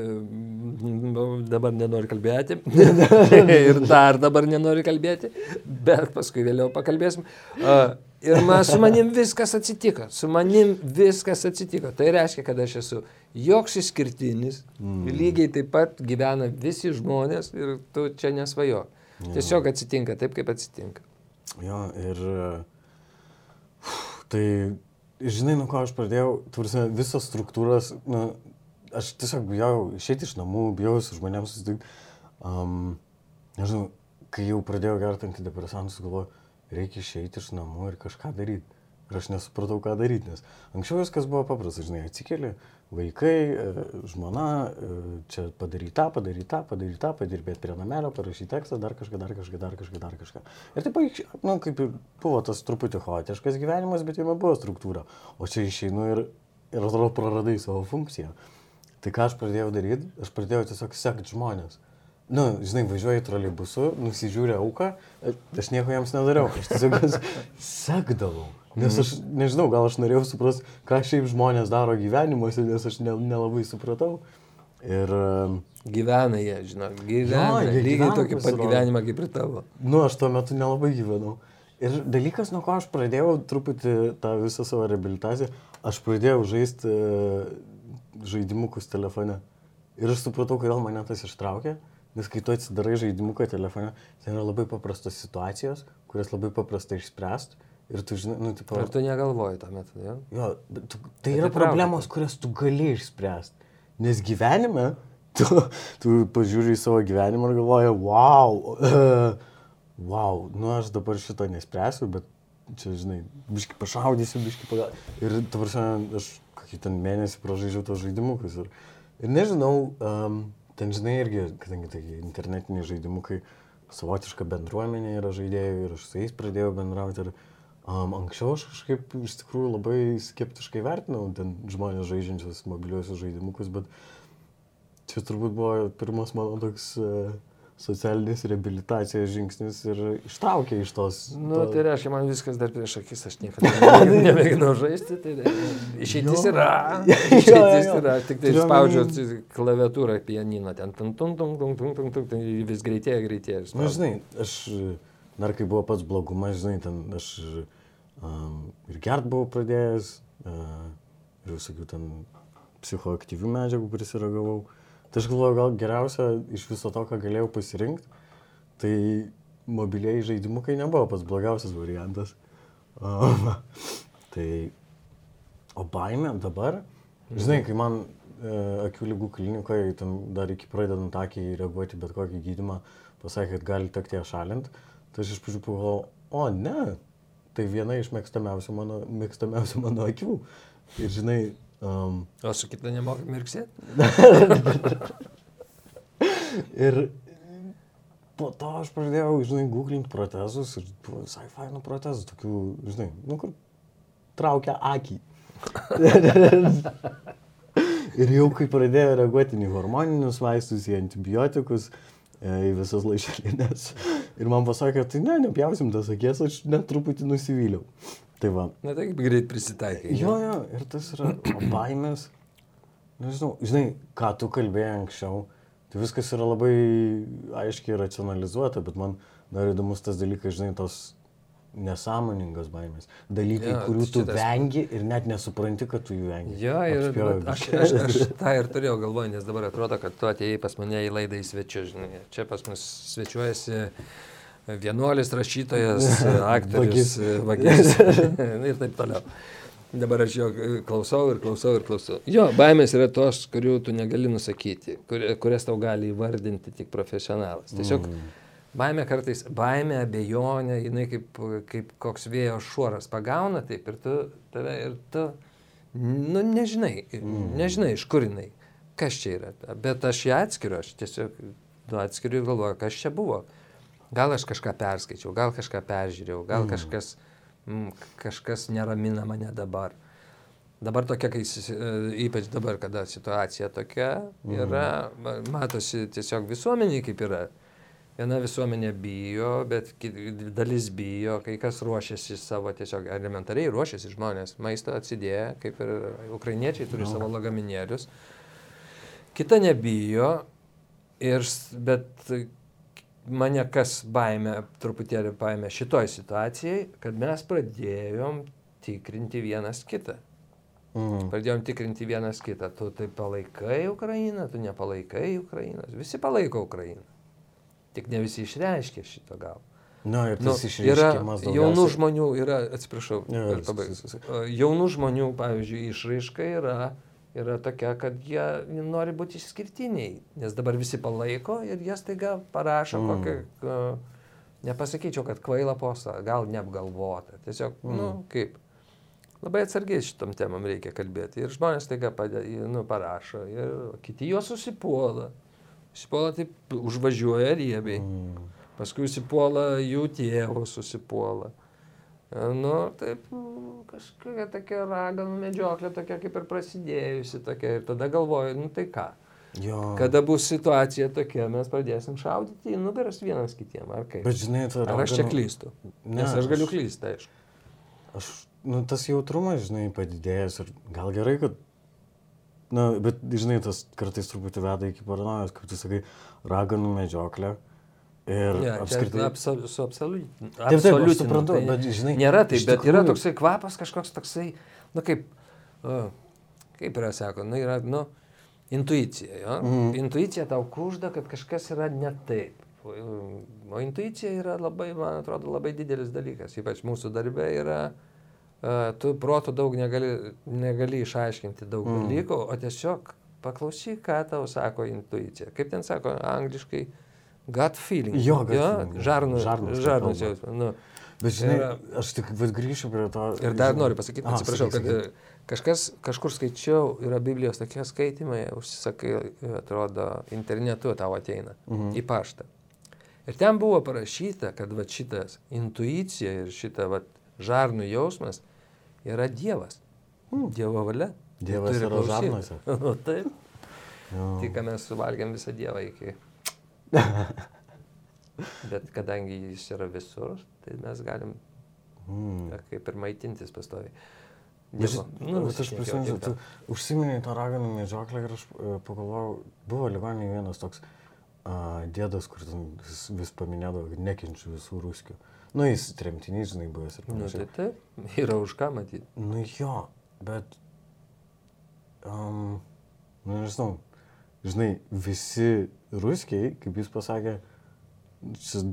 dabar nenoriu kalbėti ir dar dabar nenoriu kalbėti, bet paskui vėliau pakalbėsim. A, Ir man, su manim viskas atsitiko, su manim viskas atsitiko. Tai reiškia, kad aš esu joks išskirtinis, mm. lygiai taip pat gyvena visi žmonės ir tu čia nesvajo. Tiesiog atsitinka taip, kaip atsitinka. Jo, ir tai, žinai, nuo ko aš pradėjau, tursi, visos struktūros, nu, aš tiesiog bijau išėti iš namų, bijau su žmonėms susitikti. Um, nežinau, kai jau pradėjau gerti antidepresantus, galvoju, reikia išeiti iš namų ir kažką daryti. Ir aš nesupratau, ką daryti, nes anksčiau viskas buvo paprasta, žinai, atsikeli, vaikai, e, žmona, e, čia padaryti tą, padaryti tą, padaryti tą, padirbėti prie namelio, parašyti tekstą, dar kažką, dar kažką, dar kažką, dar kažką. Ir taip, nu, kaip buvo tas truputį chaotiškas gyvenimas, bet jame buvo struktūra. O čia išeinu ir, ir atrodo praradai savo funkciją. Tai ką aš pradėjau daryti, aš pradėjau tiesiog sekti žmonės. Nu, žinai, važiuoju troleibusu, nusižiūrė auką, aš nieko jiems nedariau, aš tiesiog sekdavau. Nes aš nežinau, gal aš norėjau suprasti, ką šiaip žmonės daro gyvenimuose, nes aš ne- nelabai supratau. Ir, Gyvena jie, žinau, gyvena. Jo, jie lygiai tokį pat gyvenimą kaip ir tavo. nu, aš tuo metu nelabai gyvenau. Ir dalykas, nuo ko aš pradėjau truputį tą visą savo reabilitaciją, aš pradėjau žaisti žaidimukus telefone. Ir aš supratau, kodėl mane tas ištraukė. Nes kai tu atsidarai žaidimuką telefone, ten yra labai paprastos situacijos, kurias labai paprasta išspręsti. Ir tu žinai, nu, tipo, Ar tu negalvoji tuo metu, jo? Jo, bet tu, tai Bet yra įtraukia problemos, kurias tu gali išspręsti. Nes gyvenime tu, tu pažiūri į savo gyvenimą ir galvoji, wow, uh, wow, nu aš dabar šito nespręsiu, bet čia, žinai, biški pašaudysiu, biški pagal. Ir, ta prasme, aš kokį ten mėnesį pražaidžiau tos žaidimukus. Ir, ir nežinau, um, ten, žinai, irgi, kadangi tai internetiniai žaidimukai, savotiška bendruomenė yra žaidėjų ir aš su jais pradėjau bendrauti. Ir, Um, anksčiau aš kažkaip iš tikrųjų labai skeptiškai vertinau ten žmonės žaidžiančius mobiliuosius žaidimukus, bet čia turbūt buvo pirmas mano toks uh, socialinės rehabilitacijos žingsnis ir ištraukė iš tos. Nu, to... tai reiškia, man viskas dar prieš akis, aš niekada nemėginau žaisti, tai išeitis yra. Išeitis yra, tik tai spaudžiu klaviatūrą pianino, ten tum tum tum tum tum tum tum, tai vis greitėja, greitėja. Na, žinai, aš dar kai buvo pats blogumas, žinai, ten aš um, ir gert buvau pradėjęs, uh, ir visokių ten psichoaktyvių medžiagų prisiragavau. Uh, Tai aš galvoju, gal geriausia iš viso to, ką galėjau pasirinkti, tai mobiliai žaidimukai nebuvo pats blogiausias variantas. Um, tai, o baimė dabar, žinai, kai man e, akių lygų klinikoje, ten dar iki pradedant akį reaguoti bet kokį gydimą, pasakė, kad gali tekti ją šalinti, tai aš iš pradžių pagalvojau, o ne, tai viena iš mėgstamiausių mano, mėgstamiausių mano akių. Ir žinai, Um, o su kita nemokai mirksėti? ir po to aš pradėjau, žinai, googlinti protezus ir buvo visai fainų protezų, tokių, žinai, nu kur traukia akį. ir jau kai pradėjo reaguoti į hormoninius vaistus, į antibiotikus, e, į visas laišelinės. Ir man pasakė, tai ne, nepjausim tas akės, aš net truputį nusivyliau. Tai va. Na, taip greit prisitaikai. Jo, jo, ir tas yra baimės. Nežinau, žinai, ką tu kalbėjai anksčiau, tai viskas yra labai aiškiai racionalizuota, bet man dar įdomus tas dalykas, žinai, tos nesąmoningos baimės. Dalykai, ja, kurių tu šitas... vengi ir net nesupranti, kad tu jų vengi. Jo, ir aš, aš, aš tą ir turėjau galvoje, nes dabar atrodo, kad tu atėjai pas mane į laidą į svečius, žinai. Čia pas mus svečiuojasi vienuolis, rašytojas, aktorius, vagis ir taip toliau. Dabar aš jo klausau ir klausau ir klausau. Jo, baimės yra tos, kurių tu negali nusakyti, kur, kurias tau gali įvardinti tik profesionalas. Tiesiog mm. baimė kartais, baimė, abejonė, jinai kaip, kaip koks vėjo šuoras pagauna, taip ir tu, tave ir tu, nu, nežinai, mm. nežinai, iš kur jinai, kas čia yra. Bet aš ją atskiriu, aš tiesiog nu, atskiriu ir galvoju, kas čia buvo. Gal aš kažką perskaičiau, gal kažką peržiūrėjau, gal mm. kažkas, mm, kažkas neramina mane dabar. Dabar tokia, kai, e, ypač dabar, kada situacija tokia yra, mm. matosi tiesiog visuomeniai kaip yra. Viena visuomenė bijo, bet dalis bijo, kai kas ruošiasi savo, tiesiog elementariai ruošiasi žmonės, maistą atsidėję, kaip ir ukrainiečiai turi no. savo lagaminėlius. Kita nebijo, ir, bet mane kas baimė, truputėlį baimė šitoj situacijai, kad mes pradėjom tikrinti vienas kitą. Mm. Pradėjom tikrinti vienas kitą. Tu tai palaikai Ukrainą, tu nepalaikai Ukrainą. Visi palaiko Ukrainą. Tik ne visi išreiškia šito gal. Na, ir tas nu, išreiškimas yra jaunų žmonių, yra, atsiprašau, ja, jaunų žmonių, pavyzdžiui, išraiška yra yra tokia, kad jie nori būti išskirtiniai, nes dabar visi palaiko ir jie staiga parašo mm. kokią, uh, nepasakyčiau, kad kvailą postą, gal neapgalvotą, tiesiog, mm. nu, kaip. Labai atsargiai šitom temam reikia kalbėti. Ir žmonės taiga padė, nu, parašo, ir kiti juos susipuola. Susipuola taip, užvažiuoja riebiai. Mm. Paskui susipuola jų tėvus, susipuola. Nu, taip, kažkokia tokia raganų medžioklė, tokia kaip ir prasidėjusi tokia. Ir tada galvoju, nu tai ką. Jo. Kada bus situacija tokia, mes pradėsim šaudyti į nugaras vienas kitiem, ar kaip? Bet žinai, tai Ar aš čia klystu? Ne, Nes aš galiu klysti, aišku. Aš, nu, tas jautrumas, žinai, padidėjęs ir gal gerai, kad, na, bet, žinai, tas kartais truputį veda iki paranojos, kaip tu sakai, raganų medžioklė. Mhm Ir ja, apskritai. Absol, su absoliutiniu. Taip, taip, aš suprantu, tai bet žinai. Nėra taip, bet tikrųjų... yra toksai kvapas, kažkoks toksai, nu kaip, uh, kaip yra sako, nu yra, nu, intuicija. Jo? Mm. Intuicija tau kužda, kad kažkas yra ne taip. O intuicija yra labai, man atrodo, labai didelis dalykas. Ypač mūsų darbė yra, uh, tu proto daug negali, negali išaiškinti daug mm. dalykų, o tiesiog paklausyk, ką tau sako intuicija. Kaip ten sako angliškai, gut feeling. Jo, gut jo feeling, žarnų, žarnos kalba. jausmas. Nu. Bet žinai, Yra- aš tik grįšiu prie to. Ir dar noriu pasakyti, A, atsiprašau, sakyk, kad sakyk. e, kažkas, kažkur skaičiau, yra Biblijos tokie skaitimai, užsisakai, atrodo, internetu tau ateina Mhm. į paštą. Ir ten buvo parašyta, kad va šitas intuicija ir šita va žarnų jausmas yra Dievas. Mm. Dievo valia. Dievas yra klausyt. žarnuose. O taip. Jo. Tik mes suvalgiam visą Dievą iki. Bet kadangi jis yra visur, tai mes galim Mm. kaip ir maitintis pastoviai. Bet Nu, bet aš prisimenu, tu užsiminėjai tą raganų medžioklę ir aš e, pagalvojau, buvo ligoninėje vienas toks a, dėdas, kur ten vis, vis paminėdavo, kad nekenčiu visų ruskių. Nu, jis tremtinys, žinai, buvęs ir Nu, panašiai. tai taip, yra už ką matyti. Nu jo, bet... Um, nu nežinau, žinai, visi ruskiai, kaip jis pasakė,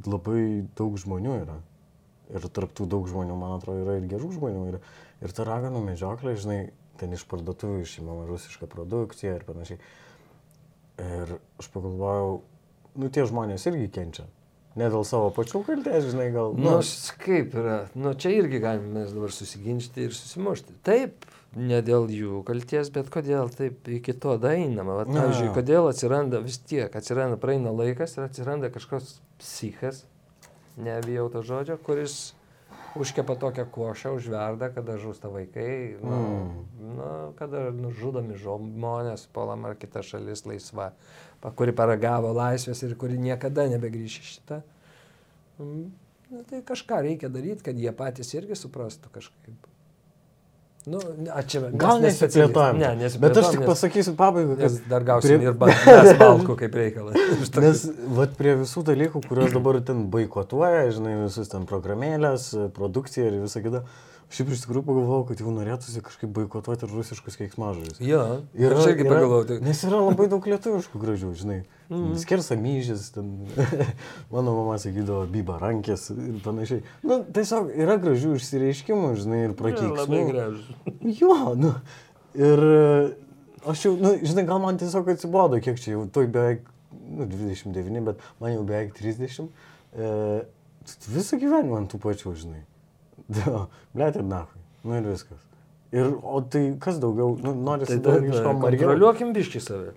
labai daug žmonių yra. Ir tarptų daug žmonių, man atrodo, yra ir gerų žmonių. Ir, ir ta raganų medžioklė, žinai, ten iš parduotuvių išimama rusiška produkcija ir panašiai. Ir aš pagalvojau, nu tie žmonės irgi kenčia. Ne dėl savo pačių kaltės, žinai, gal... Nu, s- kaip yra, nu čia irgi galime mes dabar susiginčyti ir susimušti. Taip, ne dėl jų kalties, bet kodėl taip iki to dainama. Vat, Na. pavyzdžiui, kodėl atsiranda vis tiek, atsiranda, praeina laikas ir atsiranda kažkoks psichas, nebijau to žodžio, kuris užkepa tokią košę, užverda, kada žūsta vaikai, nu, Mm. nu, kada nužudomi žmonės, polam ar kita šalis laisva, kuri paragavo laisvės ir kuri niekada nebegrįš į šitą. Mm, Na, tai kažką reikia daryti, kad jie patys irgi suprastų kažkaip. Nu, a, čia, Gal ne nesiplėtojam. Ne, Bet aš nesiplėtojam, tik pasakysiu pabaigą, Nes kad... dar gausim prie- ir balkų kaip reikalas. Nes vat, prie visų dalykų, kuriuos dabar ten boikotuoja, žinai, visus ten programėlės, produkcija ir visa kita, šiaip iš tikrųjų pagalvojau, kad jau norėtųsi kažkaip boikotuoti rusiškus keiksmažodžius. Jo, ir aš irgi pagalvojau. Tai... Nes yra labai daug lietuviškų gražių, žinai. Mm. Skersa myžis, ten, mano mama sakydavo, biba rankės ir panašiai. Nu, tiesiog yra gražių išsireiškimų, žinai, ir Labai prakeiksmų. gražus. Jo, nu. Ir e, aš jau, nu, žinai, gal man tiesiog atsibodo, kiek čia jau, toj beveik, nu, 29, bet man jau beveik 30. E, visą gyvenimą ant tų pačių, žinai. Blėt ir nahui. Nu ir viskas. Ir, o tai kas daugiau, nu, nori Tai dar iš to margiau. kontroliuokim biški save.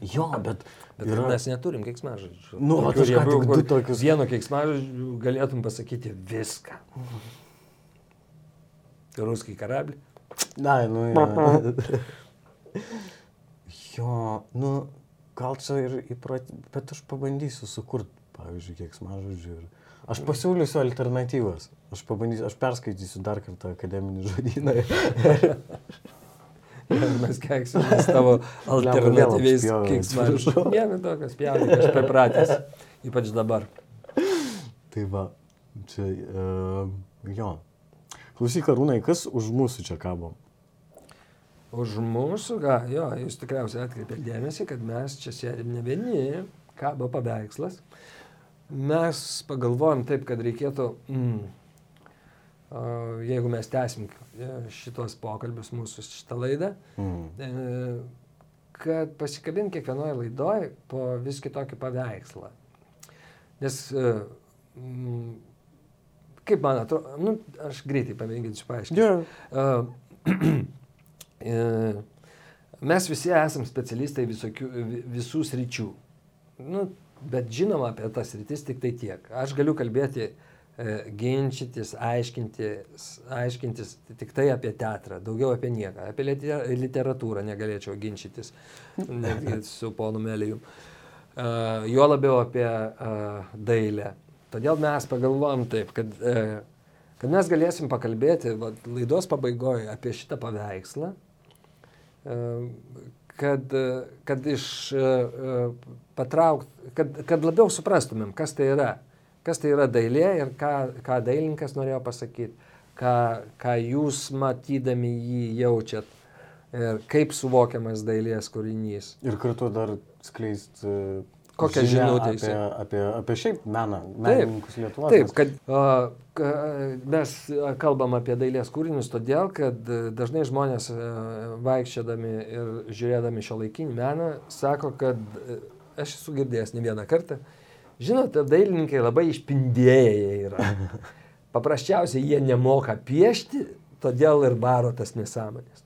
Jo, bet, Bet yra... mes neturim keiksmažodžių. Nu, riebių, tik kur du tokius- Vienu keiksmažodžiu galėtum pasakyti viską. Ruskiai karablį. Na, nu, jo. jo, nu, gal čia ir įprat, bet aš pabandysiu sukurti, pavyzdžiui, kiek smažodžių. Ir... Aš pasiūlysiu alternatyvas. Aš pabandysiu, aš perskaitysiu dar kartą akademinį žodyną. Mes keiksimės tavo alternatyviais atsiprašau. Nieko tokio, spjaudai, aš pripratęs. Ypač dabar. tai va, čia, uh, jo. Klausyk, Arūnai, kas už mūsų čia kabo? Už mūsų, ką, jo, jūs tikriausiai atkreipėte dėmesį, kad mes čia sėdim ne vieni, kabo paveikslas. Mes pagalvojom taip, kad reikėtų, mm, jeigu mes tęsim e, šitos pokalbius mūsų šitą laidą, Mm. e, kad pasikabint kiekvienoje laidoje po vis kitokį paveikslą. Nes, e, mm, kaip man atrodo, nu, aš greitai pamėginsiu paaiškinti. Jo, Uh, mes visi esame specialistai visokių, vi- visų sričių. Nu, bet žinoma apie tas sritis tik tai tiek. Aš galiu kalbėti, e, ginčytis, aiškintis, aiškintis tik tai apie teatrą, daugiau apie nieką. Apie liter- literatūrą negalėčiau ginčytis netgi su ponu Melijum. Uh, juo labiau apie uh, dailę. Todėl mes pagalvojom taip, kad, kad mes galėsim pakalbėti va, laidos pabaigoje apie šitą paveikslą, kad, uh, kad iš uh, patraukt, kad, kad labiau suprastumėm, kas tai yra. Kas tai yra dailė ir ką, ką dailininkas norėjo pasakyti, ką, ką jūs matydami jį jaučiat ir kaip suvokiamas dailės kūrinys. ir kartu dar skleist, e, Kokią žinutę apie, apie, apie šiaip meną, menininkus Lietuvoje. Taip, kad a, mes kalbam apie dailės kūrinius todėl, kad a, dažnai žmonės a, vaikščiodami ir žiūrėdami šio laikinį meną sako, kad a, aš esu girdėjęs ne vieną kartą, žinote, dailininkai labai išpindėjai yra. Paprasčiausiai jie nemoka piešti, todėl ir baro tas nesąmonės.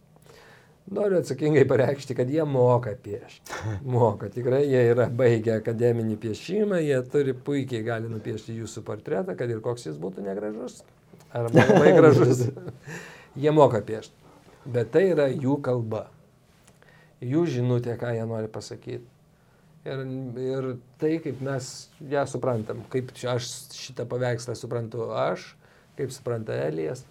Noriu atsakingai pareikšti, kad jie moka piešti. Moka, tikrai jie yra baigę akademinį piešimą, jie turi puikiai gali nupiešti jūsų portretą, kad ir koks jis būtų negražus. Arba labai gražus. Jie moka piešti. Bet tai yra jų kalba. Jų žinutė, ką jie nori pasakyti. Ir, ir tai, kaip mes ją suprantam, kaip aš šitą paveikslą suprantu aš, kaip supranta Elijas.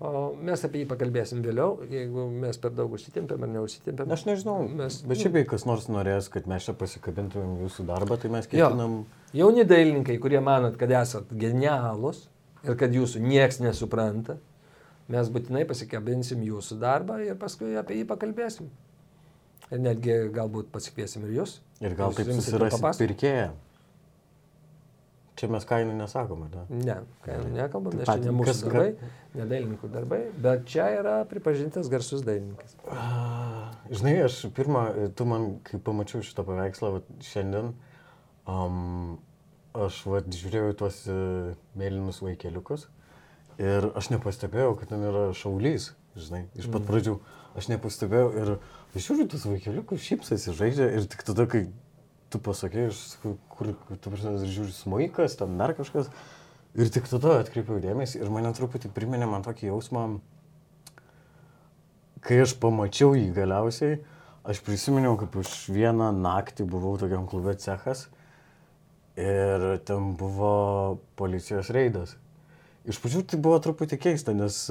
O mes apie jį pakalbėsim vėliau, jeigu mes per daug užsitempėm ar neužsitempėm. Aš nežinau, Mes, bet šiaip jei kas nors norės, kad mes čia pasikabintumėm jūsų darbą, tai mes Jo. ketinam... Jauni dailininkai, kurie manot, kad esat genialus ir kad jūsų nieks nesupranta, mes būtinai pasikabinsim jūsų darbą ir paskui apie jį pakalbėsim. Ir netgi galbūt pasikviesim ir jūs. Ir gal taip papasakot. pirkėją. Čia mes kainų nesakome, ne? Ne, jau nekalbam, nes čia ne mūsų kas- darbai, ne dailininkų darbai, bet čia yra pripažintas garsus dailininkas. Ah, Žinai, aš pirmą, tu man, kai pamačiau šitą paveikslą vat, šiandien, um, aš vat, žiūrėjau tuos uh, mėlynus vaikeliukus ir aš nepastebėjau, kad ten yra šaulys, žinai, iš pat pradžių. Aš nepastebėjau ir žiūriu tuos vaikeliukus, šypsasi, žaidžia ir tik tada, kai tu pasakė, aš kur, tu prasme, žiūri smaikas, ten dar kažkas. Ir tik tada atkreipiau dėmesį ir mane truputį priminė man tokį jausmą, kai aš pamačiau jį galiausiai, aš prisiminiau, kaip už vieną naktį buvau tokiam klube cechas ir ten buvo policijos reidas. Iš pradžių tai buvo truputį keista, nes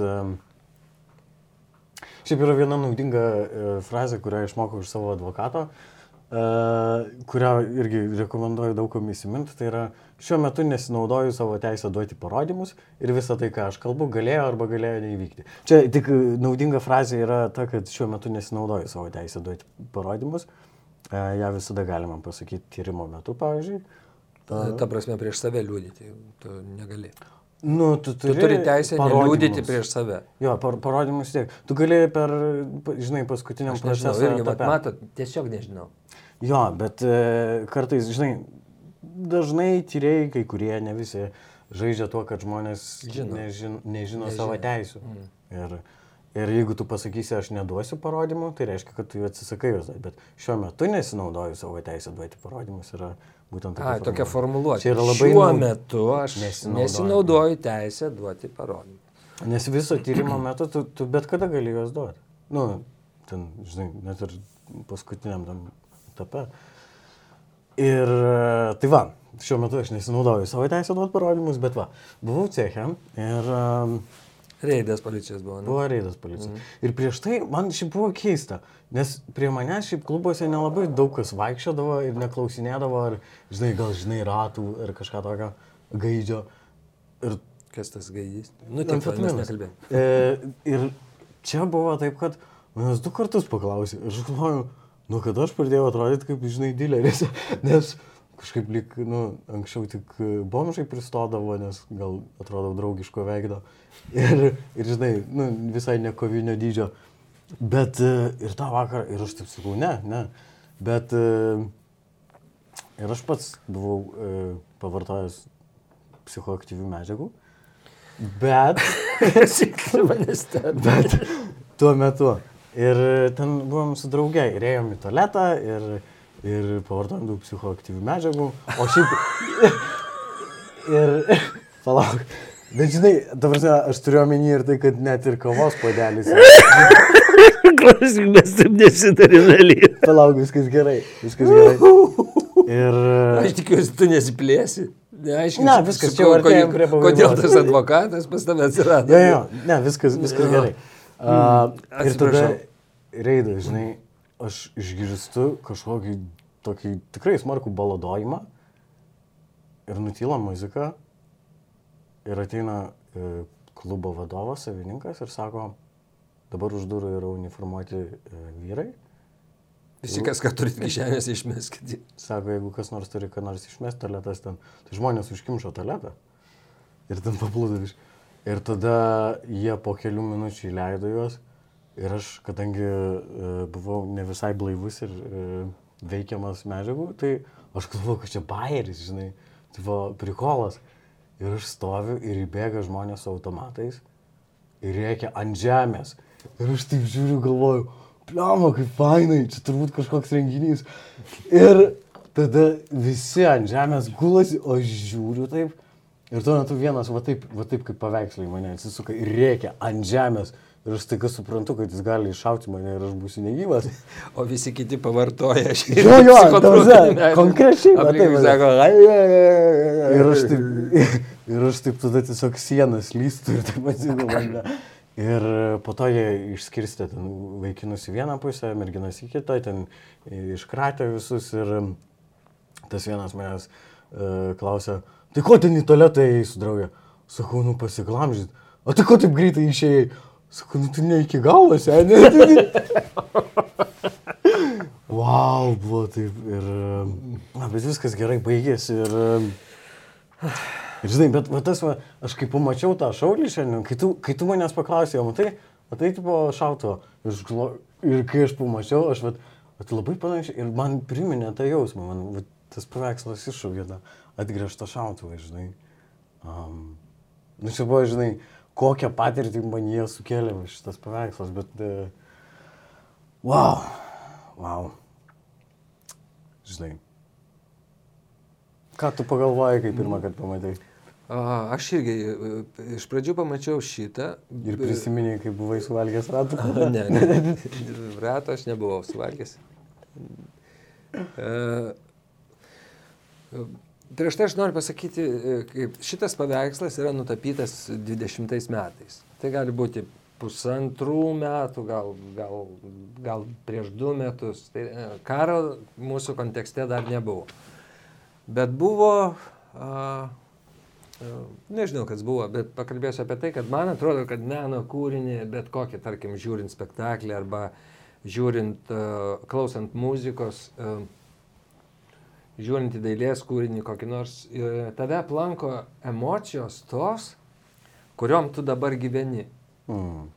šiaip yra viena naudinga e, frazė, kurią išmokau iš savo advokato, e, kurią irgi rekomenduoju daugam įsiminti, tai yra šiuo metu nesinaudoju savo teisę duoti parodymus ir visą tai, ką aš kalbu, galėjo arba galėjo neįvykti. Čia tik e, naudinga frazė yra ta, kad šiuo metu nesinaudoju savo teisę duoti parodymus. E, Ja visada galima pasakyti tyrimo metu, pavyzdžiui. Ta, ta prasme, prieš save liūdyti, tu negali. Nu, tu Tu turi, turi teisę neliūdyti prieš save. Jo, par, parodymus tiek. Tu gali per, žinai, paskutiniam proceso irgi, etape. matot, tiesiog nežinau. Jo, bet e, kartais, žinai, dažnai tyrėjai, kai kurie, ne visi, žaidžia tuo, kad žmonės Žino. nežin, nežino Nežino. savo teisų. Mm. Ir, ir jeigu tu pasakysi, aš neduosiu parodymų, tai reiškia, kad tu jų atsisakai juos. Bet šiuo metu nesinaudoju savo teisę duoti parodymus. Yra būtent A, tokia formuluotė. Čia yra labai Šiuo naud- metu aš Nesinaudoju. nesinaudoju teisę duoti parodymą. Nes viso tyrimo metu tu, tu bet kada gali juos duoti. Nu, ten, žinai, net ir paskutiniam tam etape. Ir e, tai va, šiuo metu aš nesinaudoju savo teisę duoti parodymus, bet va, buvau ceche ir um, Reidas policijos buvo. Nu. buvo reidas policija. Mm. Ir prieš tai man šiaip buvo keista, nes prie manęs šiaip klubuose nelabai daug kas vaikščiodavo ir neklausinėdavo, ar, žinai, gal žinai ratų ar kažką tokio gaidžio. Ir Kas tas gaidys? Nu, Amfetaminas. nekalbėjome. E, ir čia buvo taip, kad manęs du kartus paklausė. Ir aš galvoju, nu kad aš pradėjau atrodyti kaip, žinai, dileris. Nes kažkaip lik, nu, anksčiau tik bomžai pristodavo, nes gal atrodau draugiško veido. Ir, ir žinai, nu, visai ne kovinio dydžio. Bet e, ir tą vakarą, ir aš taip sakau, ne, ne. Bet e, ir aš pats buvau e, pavartojęs psichoaktyvių medžiagų. Bet. Bet tuo metu. Ir ten buvom su drauge ir ėjom į tualetą ir, ir pavartojom daug psichoaktyvių medžiagų. O šiaip... Ir... Palauk. Bet žinai, prasme, aš turiu omeny ir tai, kad net ir kavos puodelis. Klausyk, mes taip nesitarėme. Palauk, viskas gerai. Viskas gerai. Ir... Aš tikiuosi, tu nesiplėsi. Neaiškiai. Ne, viskas, čia jau. Kodėl tas advokatas pas tave atsirado? Jo, ne, viskas, viskas gerai. Uh, ir tada reidą, žinai, aš išgirstu kažkokį tokį tikrai smarkų baladojimą ir nutyla muzika ir ateina e, klubo vadovas, savininkas ir sako, dabar už durų yra uniformuoti e, vyrai Visi, kas ką turit kišenės, išmeskite. Sako, jeigu kas nors turi ką nors išmesti tualetas ten, tai žmonės užkimšo tualetą. Ir ten paplūdo iš. Ir tada jie po kelių minučių įleido juos. Ir aš, kadangi e, buvau ne visai blaivus ir e, veikiamas medžiagų, tai aš galvoju, kad čia bairis, žinai, tai buvo prikolas. Ir aš stoviu ir įbėga žmonės su automatais ir reikia ant žemės. Ir aš taip žiūriu, galvoju, pliamo, kaip fainai, čia turbūt kažkoks renginys. Ir tada visi ant žemės gulasi, o aš žiūriu taip. Ir tuo metu vienas, va taip, va taip kaip paveikslai mane atsisuka ir reikia ant žemės. Ir aš staiga suprantu, kad jis gali iššauti mane ir aš būsiu negyvas. O visi kiti pavartoja šį. Jo, jo, tauze, konkrečiai. va Taip, taip, va. sako, Ir aš taip, ir aš taip tada tiesiog sienas lystu ir taip atsidu mane. Ir po to jie išskirstė ten vaikinus į vieną pusę, merginas į kitą, ten iškratė visus ir tas vienas manęs uh, klausė, tai ko ten į tualetą eisi, draugė? Sakau, nu pasiglamžyt. O tai ko taip greitai išėjai? Sakau, nu tu ne iki galo, seniai. wow, buvo taip. Ir, na, bet viskas gerai baigėsi. Ir, ir žinai, bet va, tas, va, aš kai pamačiau tą šaulį šiandien, kai tu, kai tu manęs paklausėjai, matai, matai, tipo šauto. Ir, ir kai aš pamačiau, aš va, va, labai panašiai. Ir man priminė tą jausmą, man va, tas paveikslas iššaukė tą atgręžtą šautuvą, žinai. Um, nu, čia buvo, žinai, kokią patirtį man jie sukėlė šitas paveikslas, bet... Uh, wow, wow. Žinai. Ką tu pagalvojai, kai pirmą kartą pamatai? Aš irgi e, iš pradžių pamačiau šitą. Ir prisiminiai, kai buvai suvalgęs ratų? Ne, ne. Rato aš nebuvau suvalgęs. E, Prieš tai aš noriu pasakyti, e, kaip šitas paveikslas yra nutapytas 20 metais. Tai gali būti pusantrų metų, gal, gal, gal prieš du metus. Tai e, karo mūsų kontekste dar nebuvo. Bet buvo, a, a, nežinau, kas buvo, bet pakalbėsiu apie tai, kad man atrodo, kad meno kūrinį, bet kokį, tarkim, žiūrint spektaklį arba žiūrint, a, klausant muzikos, a, žiūrint į dailės kūrinį kokį nors, e, tave aplanko emocijos tos, kuriuom tu dabar gyveni. Mm.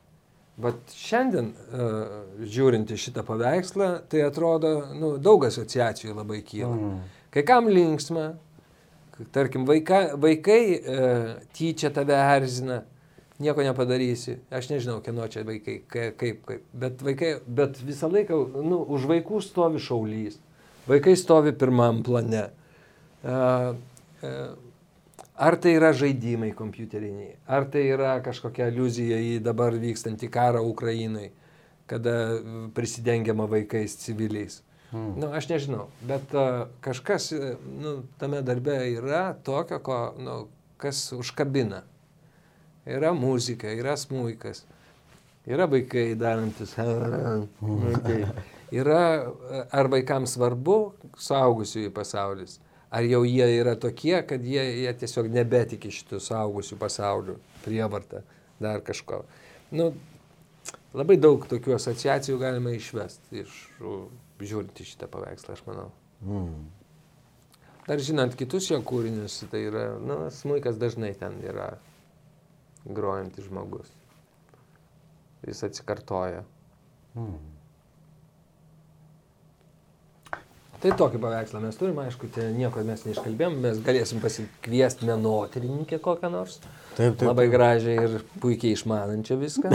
Bet šiandien, uh, žiūrint į šitą paveikslą, tai atrodo, nu, daug asociacijų labai kyla. Mm. Kai kam linksma, tarkim, vaika, vaikai uh, tyčia tave erzina, nieko nepadarysi. Aš nežinau, kieno čia vaikai, ka- kaip, kaip. Bet, vaikai, bet visą laiką, nu, už vaikų stovi šaulys. Vaikai stovi pirmam plane. Ar tai yra žaidimai kompiuteriniai, ar tai yra kažkokia aliuzija į dabar vykstantį karą Ukrainai, kada prisidengiama vaikais civiliais. Mm. Nu, aš nežinau, bet uh, kažkas e, nu, tame darbe yra tokio, ko, nu, kas užkabina. Yra muzika, yra smūkas, yra vaikai darantis. Vaikai. Yra, ar vaikams svarbu suaugusiųjų pasaulis, ar jau jie yra tokie, kad jie, jie tiesiog nebetiki šitų suaugusių pasaulių, prievartą, dar kažko. Nu, labai daug tokių asociacijų galima išvesti iš u, žiūrint į šitą paveikslą, aš manau. Mm. Dar žinant kitus jo kūrinius, tai yra, nu, smūkas dažnai ten yra grojantis žmogus. Jis atsikartoja. Mm. Tai tokį paveikslą mes turime, aišku, tai nieko mes neiškalbėjom, mes galėsim pasikviesti menotyrininkę kokią nors. Taip, taip. Labai gražiai ir puikiai išmanančią viską.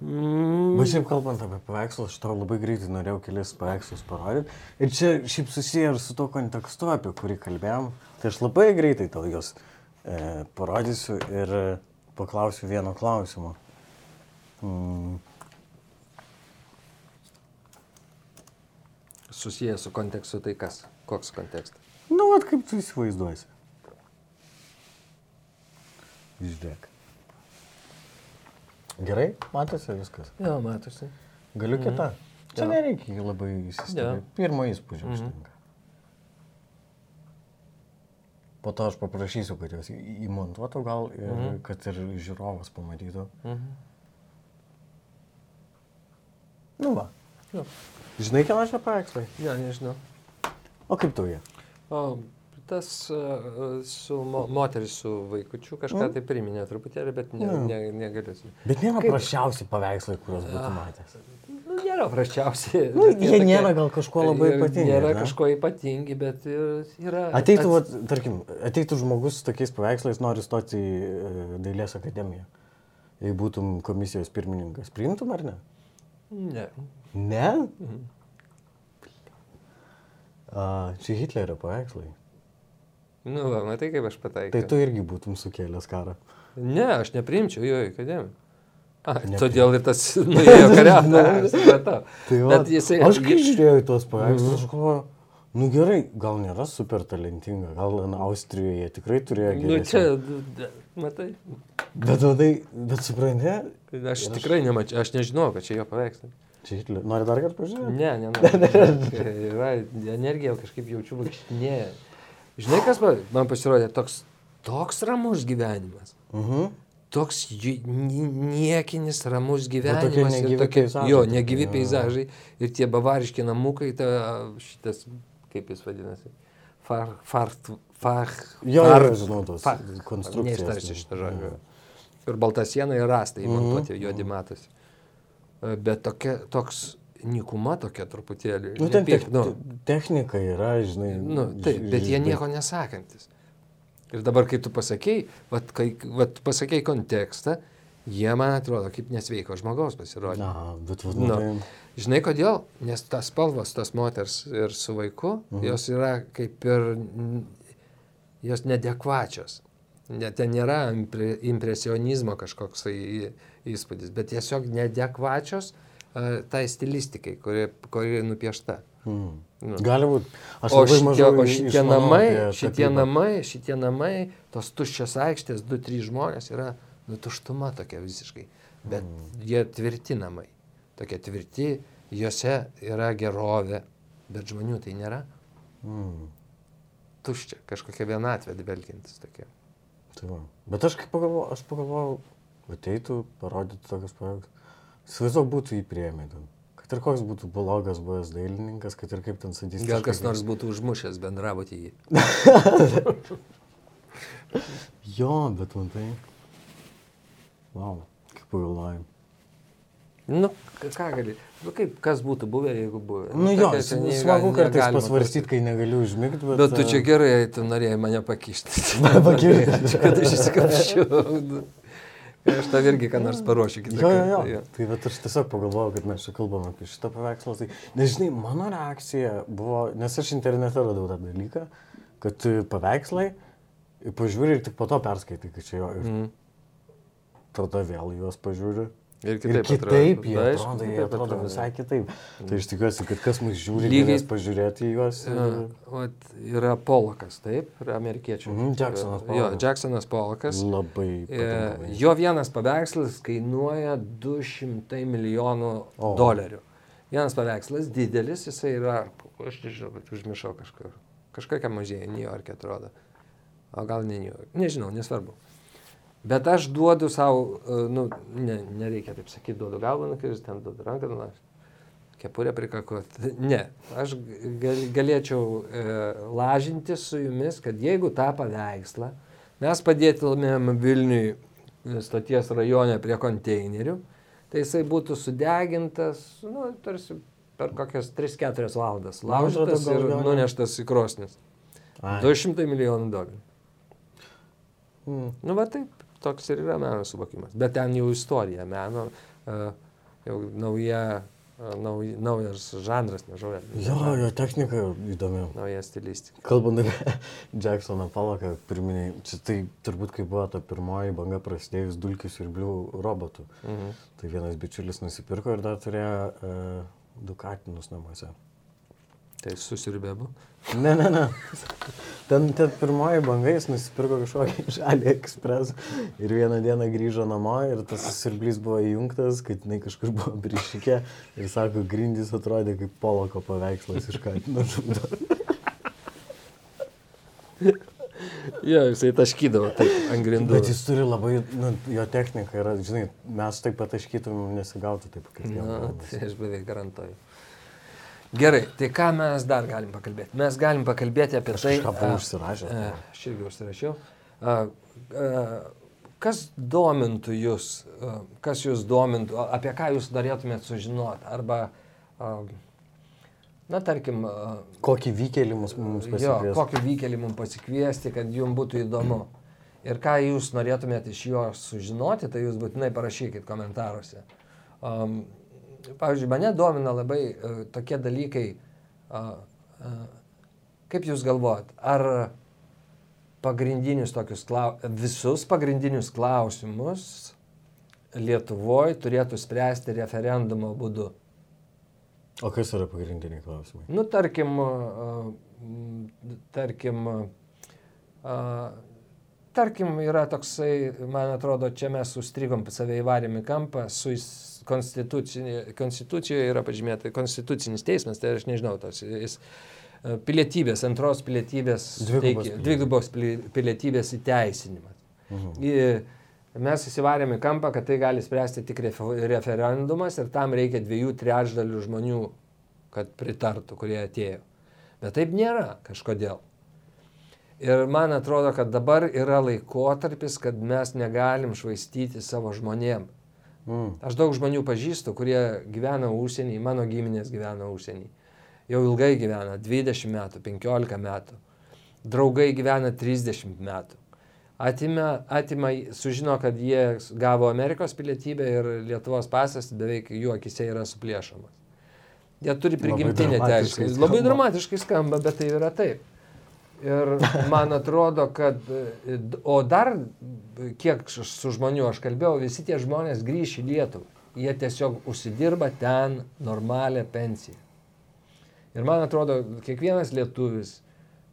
Mm, Bet šiaip kalbant apie paveikslus, aš tau labai greitai norėjau kelis paveikslus parodyti. Ir čia šiaip susiję ir su to kontekstu, apie kurį kalbėjom. Tai aš labai greitai tau juos e, parodysiu ir e, paklausiu vieno klausimo. Mm. Susijęs su kontekstu, tai kas? Koks kontekstas? Nu, vat kaip tu įsivaizduosi. Žiūrėk. Gerai, matosi viskas. Jo, matosi. Galiu kitą. Čia Jo. nereikia labai įsistebėti. Jo. Pirmo įspūdžio Mhm. užtenka. Po to aš paprašysiu, kad jos įmontuotų gal ir Mhm. kad ir žiūrovas pamatytų. Mhm. Nu va. Jo. Žinai, kieno čia paveikslai? Ne, nežinau. O kaip tu jie? O tas uh, su mo, moteris su vaikučiu kažką Mm. tai priminė truputėlį, bet ne, Mm. ne, negaliu. Bet nėra Kaip- prašiausi paveikslai, kuriuos būtų matęs. Nu, nėra prasčiausiai. Nu, jie tokie- nėra gal kažkuo labai ypatingi, Nėra ne? kažko ypatingi, bet ir yra. Ateitų, ats- vat, tarkim, ateitų žmogus su tokiais paveikslais, nori stoti į e, Dailės akademiją. Jei būtum komisijos pirmininkas, priimtum ar ne? Ne. Ne? Mhm. A, čia Hitlerio paveikslai. Nu, va, matai, kaip aš Tai pataikiau. tu irgi būtum sukėlęs karą. Ne, aš neprimčiau jo į akademiją. A, Nepri- todėl ir tas nuėjo kariauti. supratau. Tai va, Bet jisai... aš kai žiūrėjau į tuos paveikslus, aš galvoju, nu gerai, gal nėra super talentinga, gal Austrijoje tikrai turėjo Nu, gerų. čia, d- d- matai, Bet, matai, bet supranti, aš tikrai nemačiau, aš nežinau, kad čia jo paveikslai. čia Hitlerio. Nori dar kartą pažiūrėti? Ne, nenoriu. Yra energija, kažkaip jaučiu vaikštinėje. Žinai, kas man, pasirodė, toks, toks ramus gyvenimas. Mhm. Toks ju- ni- niekinis ramus tokie gyvenimas. ir negyvi tokie- peizažai Jo, tokie, negyvi peizažai. Ir tie bavariški namukai, ta, šitas, kaip jis vadinasi, far, far, far, Jo, far, žinau, tos far, konstrukcijos. Neištarsiu šitą žodį. Ir balta siena ir rastai Mhm. mm -hmm. juodi matosi. E, Bet tokia, toks nikuma tokia truputėlį. Nu, ten nepyk- tech, nu, technika yra, žinai. Nu, taip, bet jie nieko nesakantis. Ir dabar, kai tu pasakėjai, vat, kai vat, pasakėjai kontekstą, jie, man atrodo, kaip nesveiko žmogaus pasirodė. Na, bet vat, Nu. Žinai kodėl? Nes tas spalvos, tas moters ir su vaiku, mhm. jos yra kaip ir, jos nedekvačios. Ne, ten nėra impre, impresionizmo kažkoks įspūdis, bet tiesiog nedekvačios uh, tai stilistikai, kuri, kuri nupiešta. Mm. Nu. Gali būti. Aš O šitie, mažai o šitie namai, šitie namai, šitie namai, tos tuščios aikštės, du, trys žmonės yra, nu, tuštuma tokia visiškai. Bet mm. jie tvirti namai. Tokie tvirti, juose yra gerovė, bet žmonių tai nėra. Mm. Tuščia, kažkokia vienatvė dvelkintis tokia. Tai va. Bet aš kaip pagalvojau, aš pagalvojau, ateitų, parodytų tokius paveikslus. Įsivaizduok, būtų jį prieimė ten. Kad ir koks būtų blogas buvęs dailininkas, kad ir kaip ten sadistiškai. Gal kas nors būtų užmušęs bendravotį jį. Jo, bet man tai. Wow, kaip pagalvojai. Nu, ką gali. Nu, kaip, kas būtų buvę, jeigu buvę. Nu jo, tokia čia nei- smagu kartais pasvarstyti, kai negaliu užmigti, bet... Bet tu čia e, gerai, tu norėjai mane pakišti. Pakišti. Kad aš įsikapščiau. Aš tau irgi ką nors paruošiu kitą Jo, jo, kartą, jo. Tai bet aš tiesiog pagalvojau, kad mes čia kalbam apie šitą paveikslą. Tai, nežinai, mano reakcija buvo, nes aš internete radau tą dalyką, kad paveikslai, pažiūri ir tik po to perskaitai, kad čia jo. Ir Mhm. Tada vėl juos pažiūri. Ir Ir kitaip, kitaip jie Na, aišku, atrodo, jie kitaip atrodo atrodo. visai kitaip. Tai aš tikiuosi, kad kas mus žiūri, Lygiai- pažiūrėti juos. Ir... vat yra Polakas, taip, yra amerikiečių. Mhm, Jacksonas Jo, Pollokas. Jacksonas Polakas. Labai. E, patinka man. Jo vienas paveikslas kainuoja 200 milijonų O. dolerių. Vienas paveikslas didelis, jisai yra, aš nežinau, bet užmiršau kažkur. Kažkokia mažėja, New York'e atrodo. O gal ne New York, nežinau, nesvarbu. Bet aš duodu savo, nu, ne, nereikia taip sakyti, duodu galvą nukirsti, ten duodu ranką, nu, kepurę prikakuoti. Ne, aš gal, galėčiau e, lažinti su jumis, kad jeigu tą paveikslą mes padėtumėm Vilniui e, stoties rajone prie konteinerių, tai jisai būtų sudegintas, nu, tarsi per kokias 3-4 valandas. Laužytas ir nuneštas į krosnis. Ai. 200 milijonų dolerių. Mm. Nu, va taip, toks ir yra meno suvokimas. Bet ten jau istorija meno, uh, jau nauja, uh, nauj, naujas žanras, nežinau. Jo, jo technika įdomi. Nauja stilistika. Kalbant apie Jacksoną Palaką, čia tai turbūt kaip buvo ta pirmoji banga prasidėjus dulkių siurblių robotų. Mhm. Tai vienas bičiulis nusipirko ir dar turėjo uh, du katinus namuose. Tai susirbė buvo. Ne, ne, ne. Ten, ten pirmoji banga jis nusipirko kažkokį iš AliExpress ir vieną dieną grįžo namo ir tas siurblys buvo įjungtas, kad jinai kažkur buvo prišykė ir sako, grindys atrodė kaip poloko paveikslas iš katino žudo. Jo, jisai taškydavo taip ant grindų. Bet jis turi labai, nu, jo technika yra, žinai, mes taip pat taškytum nesigautų taip, kaip jie. Na, tai aš beveik garantuoju. Gerai, tai ką mes dar galim pakalbėti? Mes galim pakalbėti apie tai. Ką buvau užsirašęs. Aš irgi užsirašiau. A, a, Kas domintų jūs, a, kas jūs domintų, apie ką jūs norėtumėt sužinoti? Arba, a, na, tarkim, a, Kokį vykelį mus, mums jo, pasikvies? kokį vykelį mums pasikviesti, kad jums būtų įdomu. Ir ką jūs norėtumėt iš jo sužinoti, tai jūs būtinai parašykit komentaruose. Um, pavyzdžiui, mane domina labai uh, tokie dalykai, uh, uh, kaip jūs galvojat, ar pagrindinius tokius klausimus, visus pagrindinius klausimus Lietuvoje turėtų spręsti referendumo būdu. O kas yra pagrindiniai klausimai? Nu, tarkim, m, tarkim, a, tarkim, yra toksai, man atrodo, čia mes sustrigom save įvarėm į kampą, su konstitucijoje yra pažymėta konstitucinis teismas, tai aš nežinau, tos, jis a, pilietybės, antros pilietybės, Dvigubos pilietybės. įteisinimas. Mhm. I- Mes įsivarėm į kampą, kad tai gali spręsti tik refe- referendumas ir tam reikia dviejų trečdalių žmonių, kad pritartų, kurie atėjo. Bet taip nėra kažkodėl. Ir man atrodo, kad dabar yra laikotarpis, kad mes negalim švaistyti savo žmonėm. Mm. Aš daug žmonių pažįstu, kurie gyvena užsienį, mano giminės gyvena užsienį. Jau ilgai gyvena, 20 metų, 15 metų. Draugai gyvena 30 metų. Atima, atima, sužino, kad jie gavo Amerikos pilietybę ir Lietuvos pasas beveik jų akise yra suplėšomas. Jie turi prigimtinę teisę. Labai dramatiškai skamba, bet tai yra taip. Ir man atrodo, kad, o dar kiek su žmonių aš kalbėjau, visi tie žmonės grįš į Lietuvą. Jie tiesiog užsidirba ten normalią pensiją. Ir man atrodo, kiekvienas lietuvis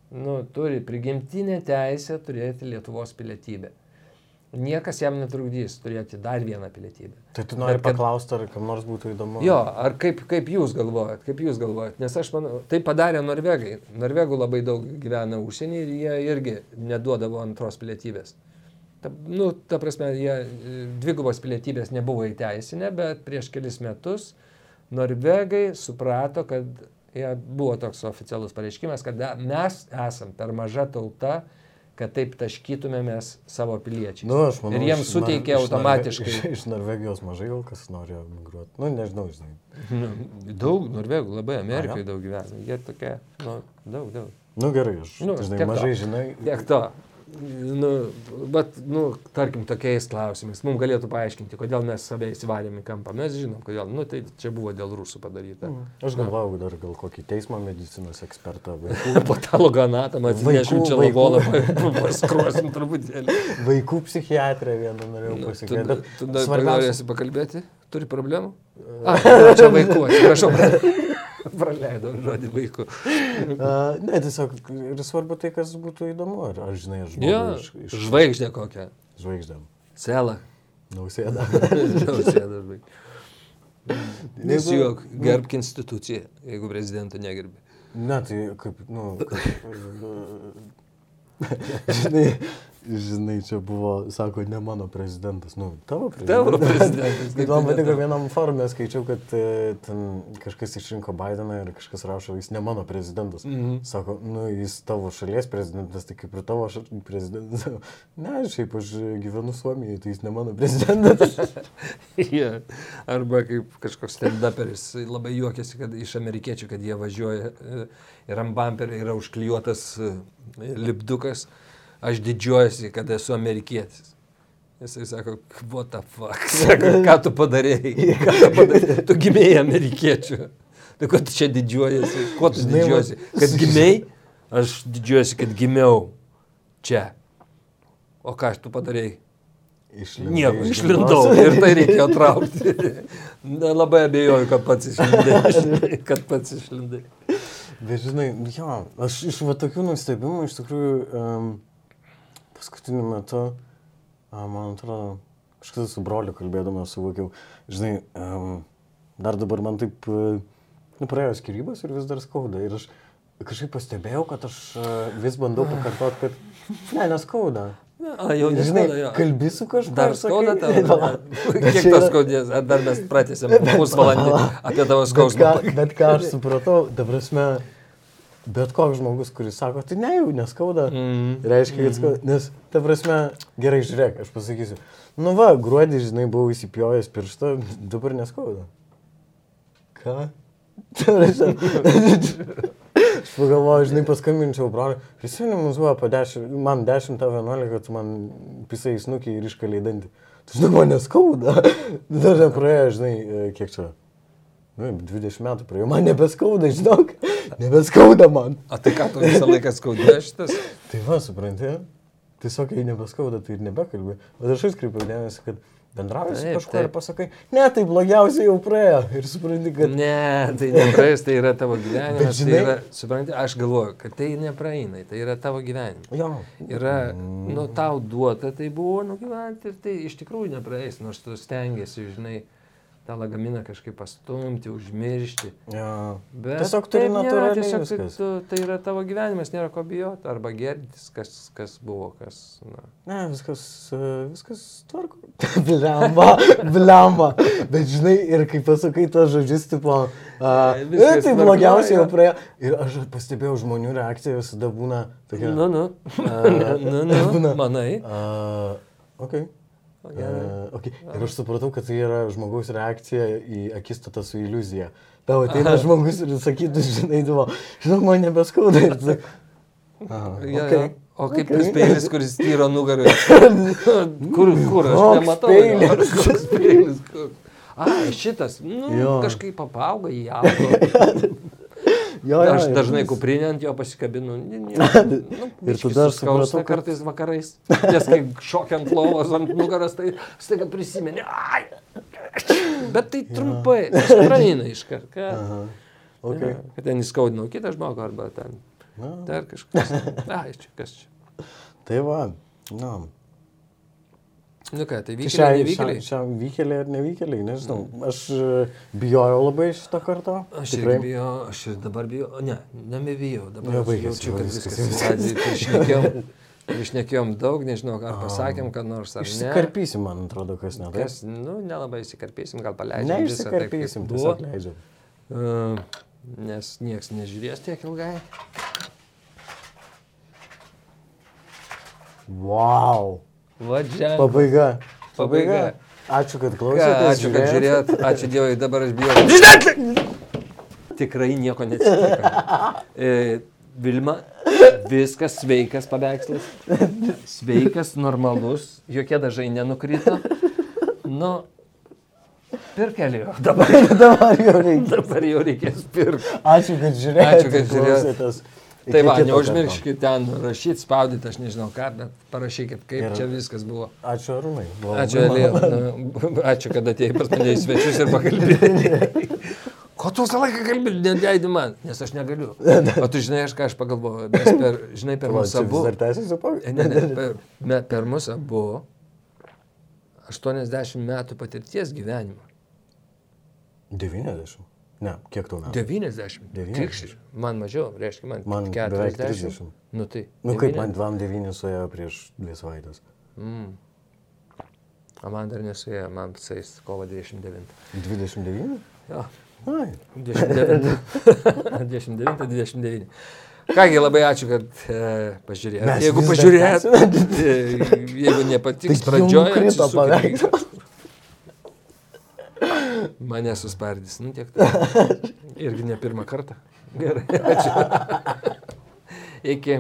nu, turi prigimtinę teisę turėti Lietuvos pilietybę. Niekas jam netrukdys turėti dar vieną pilietybę. Tai tu nori kad- paklausti, ar kam nors būtų įdomu? Jo, ar kaip, kaip jūs galvojat, kaip jūs galvojat, nes aš manau, tai padarė norvegai. Norvegų labai daug gyvena užsienį ir jie irgi neduodavo antros pilietybės. Ta, nu, ta prasme, jie dvigubos pilietybės nebuvo įteisinę, bet prieš kelis metus norvegai suprato, kad jie buvo toks oficialus pareiškimas, kad mes esam per maža tauta, kad taip taškytumėmės savo piliečiais. Nu, manau, ir jiems suteikė iš automatiškai. Iš, iš Norvegijos mažai gal kas nori migruoti. Nu, nežinau, žinai. Nu, daug norvegų, labai Amerikoje daug gyvena. Jie tokie, nu, daug, daug. Nu gerai, aš, Nu, žinai, tiek to. mažai žinai. Tiek to. Nu, bet, nu, tarkim, tokiais klausimais mums galėtų paaiškinti, kodėl mes save įsivarėm į kampą. Mes žinom, kodėl. Nu, tai čia buvo dėl rusų padaryta. Aš galvojau dar gal kokį teismo medicinos ekspertą, vaikų, Patalo granatą, atsinešim Vaikų- čia lavolą, paskruosim truputėlį. vaikų psichiatrę vieną norėjau Nu, Tu, tu Bet dar svarbiausia, norėsi pakalbėti? Turi problemų? A, čia vaikų, atsiprašau. Praleidau žodį vaikų. a, ne, tiesiog ir svarbu tai, kas būtų įdomu. Ar, ar žinai, aš Jo, iš, iš žvaigždė kokia. žvaigždėm. Celą. Nausėda. Nausėda žvaigždė. Nesijok, gerbk instituciją, jeigu prezidento negerbi. Ne, tai kaip, nu, kaip, žinai, žinai, čia buvo, sako, ne mano prezidentas, nu, tavo prezidentas. Tavo prezidentas. Bet man patiko vienam forume, skaičiau, kad e, ten kažkas išrinko Bideną ir kažkas rašo, jis ne mano prezidentas. Mhm. Sako, nu, jis tavo šalies prezidentas, tai kaip ir tavo prezidentas. Ne, šiaip aš gyvenu Suomijoje, tai jis ne mano prezidentas. Yeah. Arba kaip kažkoks stand-uperis labai juokiasi, kad iš amerikiečių, kad jie važiuoja e, ir ant bumperio yra užklijuotas e, lipdukas, aš didžiuojuosi, kad esu amerikietis. Jisai sako, what the fuck, sako, ką tu padarėjai, ką tu padarėjai, tu gimėjai amerikiečių. Tai ko tu čia didžiuojasi, kuo tu didžiuojasi, kad gimėjai, aš didžiuojuosi, kad gimiau čia. O ką aš tu padarėjai? Išlindai Nieko, iš išlindau ir tai reikėjo traukti. Na, labai abejoju, kad pats išlindai. kad pats išlindai. Bet žinai, jo, aš iš va tokių nustebimų iš tikrųjų um, paskutiniu metu, man atrodo, kažkada su broliu kalbėdamas suvokiau, žinai, dar dabar man taip, e, nu, praėjo skirybos ir vis dar skauda. Ir aš kažkaip pastebėjau, kad aš e, vis bandau pakartoti, kad ne, neskauda. A, jau Žinai, kalbi su kažkuo. Dar sakai- skauda tau? Bet Kiek tau skaudės? Ar dar mes pratęsėm pusvalandį apie tavo Bet skausmą? ką, bet ką aš supratau, ta prasme, bet koks žmogus, kuris sako, tai ne, jau neskauda, Mm. reiškia, kad skauda. Nes, ta prasme, gerai žiūrėk, aš pasakysiu. Nu va, gruodį, žinai, buvau įsipjojęs pirštą, dabar neskauda. Ką? Aš pagalvoju, žinai, paskambinčiau broliui. Prisimenu, mums buvo po 10, man 10 ar 11, kad tu man pisai snukiai ir iškaliai dantį. Tu žinai, man neskauda. Dar nepraėjo, žinai, e, kiek čia. Nu, 20 metų praėjo, man nebeskauda, žinok. Nebeskauda man. O tai ką tu visą laiką skaudėjo šitas? Tai va, supranti, tiesiog kai nebeskauda, tai ir nebekalbė. O aš atkreipiau dėmesį, kad bendrauji su kažkuo ir pasakai, ne, tai blogiausiai jau praėjo. Ir supranti, kad... Ne, tai nepraeis, tai yra tavo gyvenimas. Bet Tai žinai- yra, supranti, aš galvoju, kad tai nepraeina, tai yra tavo gyvenimas. Jo. Yra, nu, tau duota tai buvo nugyventi ir tai iš tikrųjų nepraeis, nors tu stengiasi, žinai, tą lagaminą kažkaip pastumti, užmiršti. Jo. Bet Tiesiog turi natūraliai tiesiog tai, tu, tai yra tavo gyvenimas, nėra ko bijoti arba gertis, kas, kas buvo, kas... Na. Ne, viskas, viskas tvarko. Blemba, blemba. Bet žinai, ir kai pasakai tos žodžius, tipo, a, Ne, e, tai blogiausiai jau jo. praėjo. Ir aš pastebėjau, žmonių reakcija visada būna tokia. Nu, nu, nu, nu, būna. manai. Uh, ok. Uh, okay. Ir aš supratau, kad tai yra žmogaus reakcija į akistatą su iliuzija. Tau ateina žmogus ir sakytų, žinai, tu, žinok, man nebeskauda. Ir tu aha, Ja, okay. ja. O kaip Okay. tas peilis, kuris tyro nugarą? kur, kur, aš Koks nematau. peilis? jo. Koks peilis? Kur? A, šitas, nu, Jo. kažkaip apauga, jį auga. Jo, jo, Aš dažnai vis- kuprinę ant jo pasikabinu. Ne, ne, nu, Ir tada aš supratau, kad- kartais vakarais. Nes kai šokiant lovos ant nugaras, tai staiga prisimeni. Ai! Bet tai trumpai, praeina iš karto. Okay. Kad ten įskaudinau kitą žmogų arba ten Na, dar kažkas. Ai, čia kas čia. tai va, na. Nu ką, tai vykėliai, nevykėliai. šiam vykėliai ar nevykėliai, nežinau. Aš e, bijojau labai šito karto. Aš irgi bijau, aš dabar bijau, ne, nebebijau, dabar baigėsi, jaučiu, jau kad viskas, viskas. išnekėjom, daug, nežinau, ar pasakėm, kad nors ar ne. Išsikarpysim, man atrodo, kas ne. Kas, nu, nelabai įsikarpysim, gal paleidžiam. Ne, išsikarpysim, tiesiog leidžiam. Uh, nes nieks nežiūrės tiek ilgai. Wow. Vadžia. Pabaiga. Pabaiga. Ačiū, kad klausėte. ačiū, kad žiūrėjot. Ačiū Dievui, dabar aš bijau. Tikrai nieko neatsitiko. E, Vilma, viskas sveikas paveikslas. Sveikas, normalus, jokie dažai nenukrito. Nu, pirkelio. Dabar, Dabar jau reikia. dabar jau reikės pirkti. Ačiū, kad žiūrėjote. Ačiū, kad žiūrėjot. Tai va, neužmirškit ten rašyti, spaudyti, aš nežinau ką, bet parašykit, kaip Ir- čia viskas buvo. Ačiū, Arūnai. Ačiū, Elė. Ačiū, kad atėjai pas mane į svečius ir pakalbėjai. Ko tu visą laiką kalbė, neleidi man, nes aš negaliu. O tu žinai, aš ką aš pagalvoju, mes per, žinai, per mus abu. Dar tęsiasi po... Ne, ne, per, me, per mus abu 80 metų patirties gyvenimo. 90. Ne, kiek tu metų? 90. 90. Krikščiai. Man mažiau, reiškia, man, Man 40. beveik 30. Nu tai. Nu kaip, 90. man 29 suėjo prieš dvi savaitės. Mm. O man dar nesuėjo, man psais kovo 29. 29? Jo. Ai. 29. 29, 29. Kągi, labai ačiū, kad e, pažiūrėjote. Mes Jeigu pažiūrėjote, e, jeigu nepatiks Tai pradžioje. Mane suspardys, nu tiek to. Irgi ne pirmą kartą. Gerai, ačiū. Iki.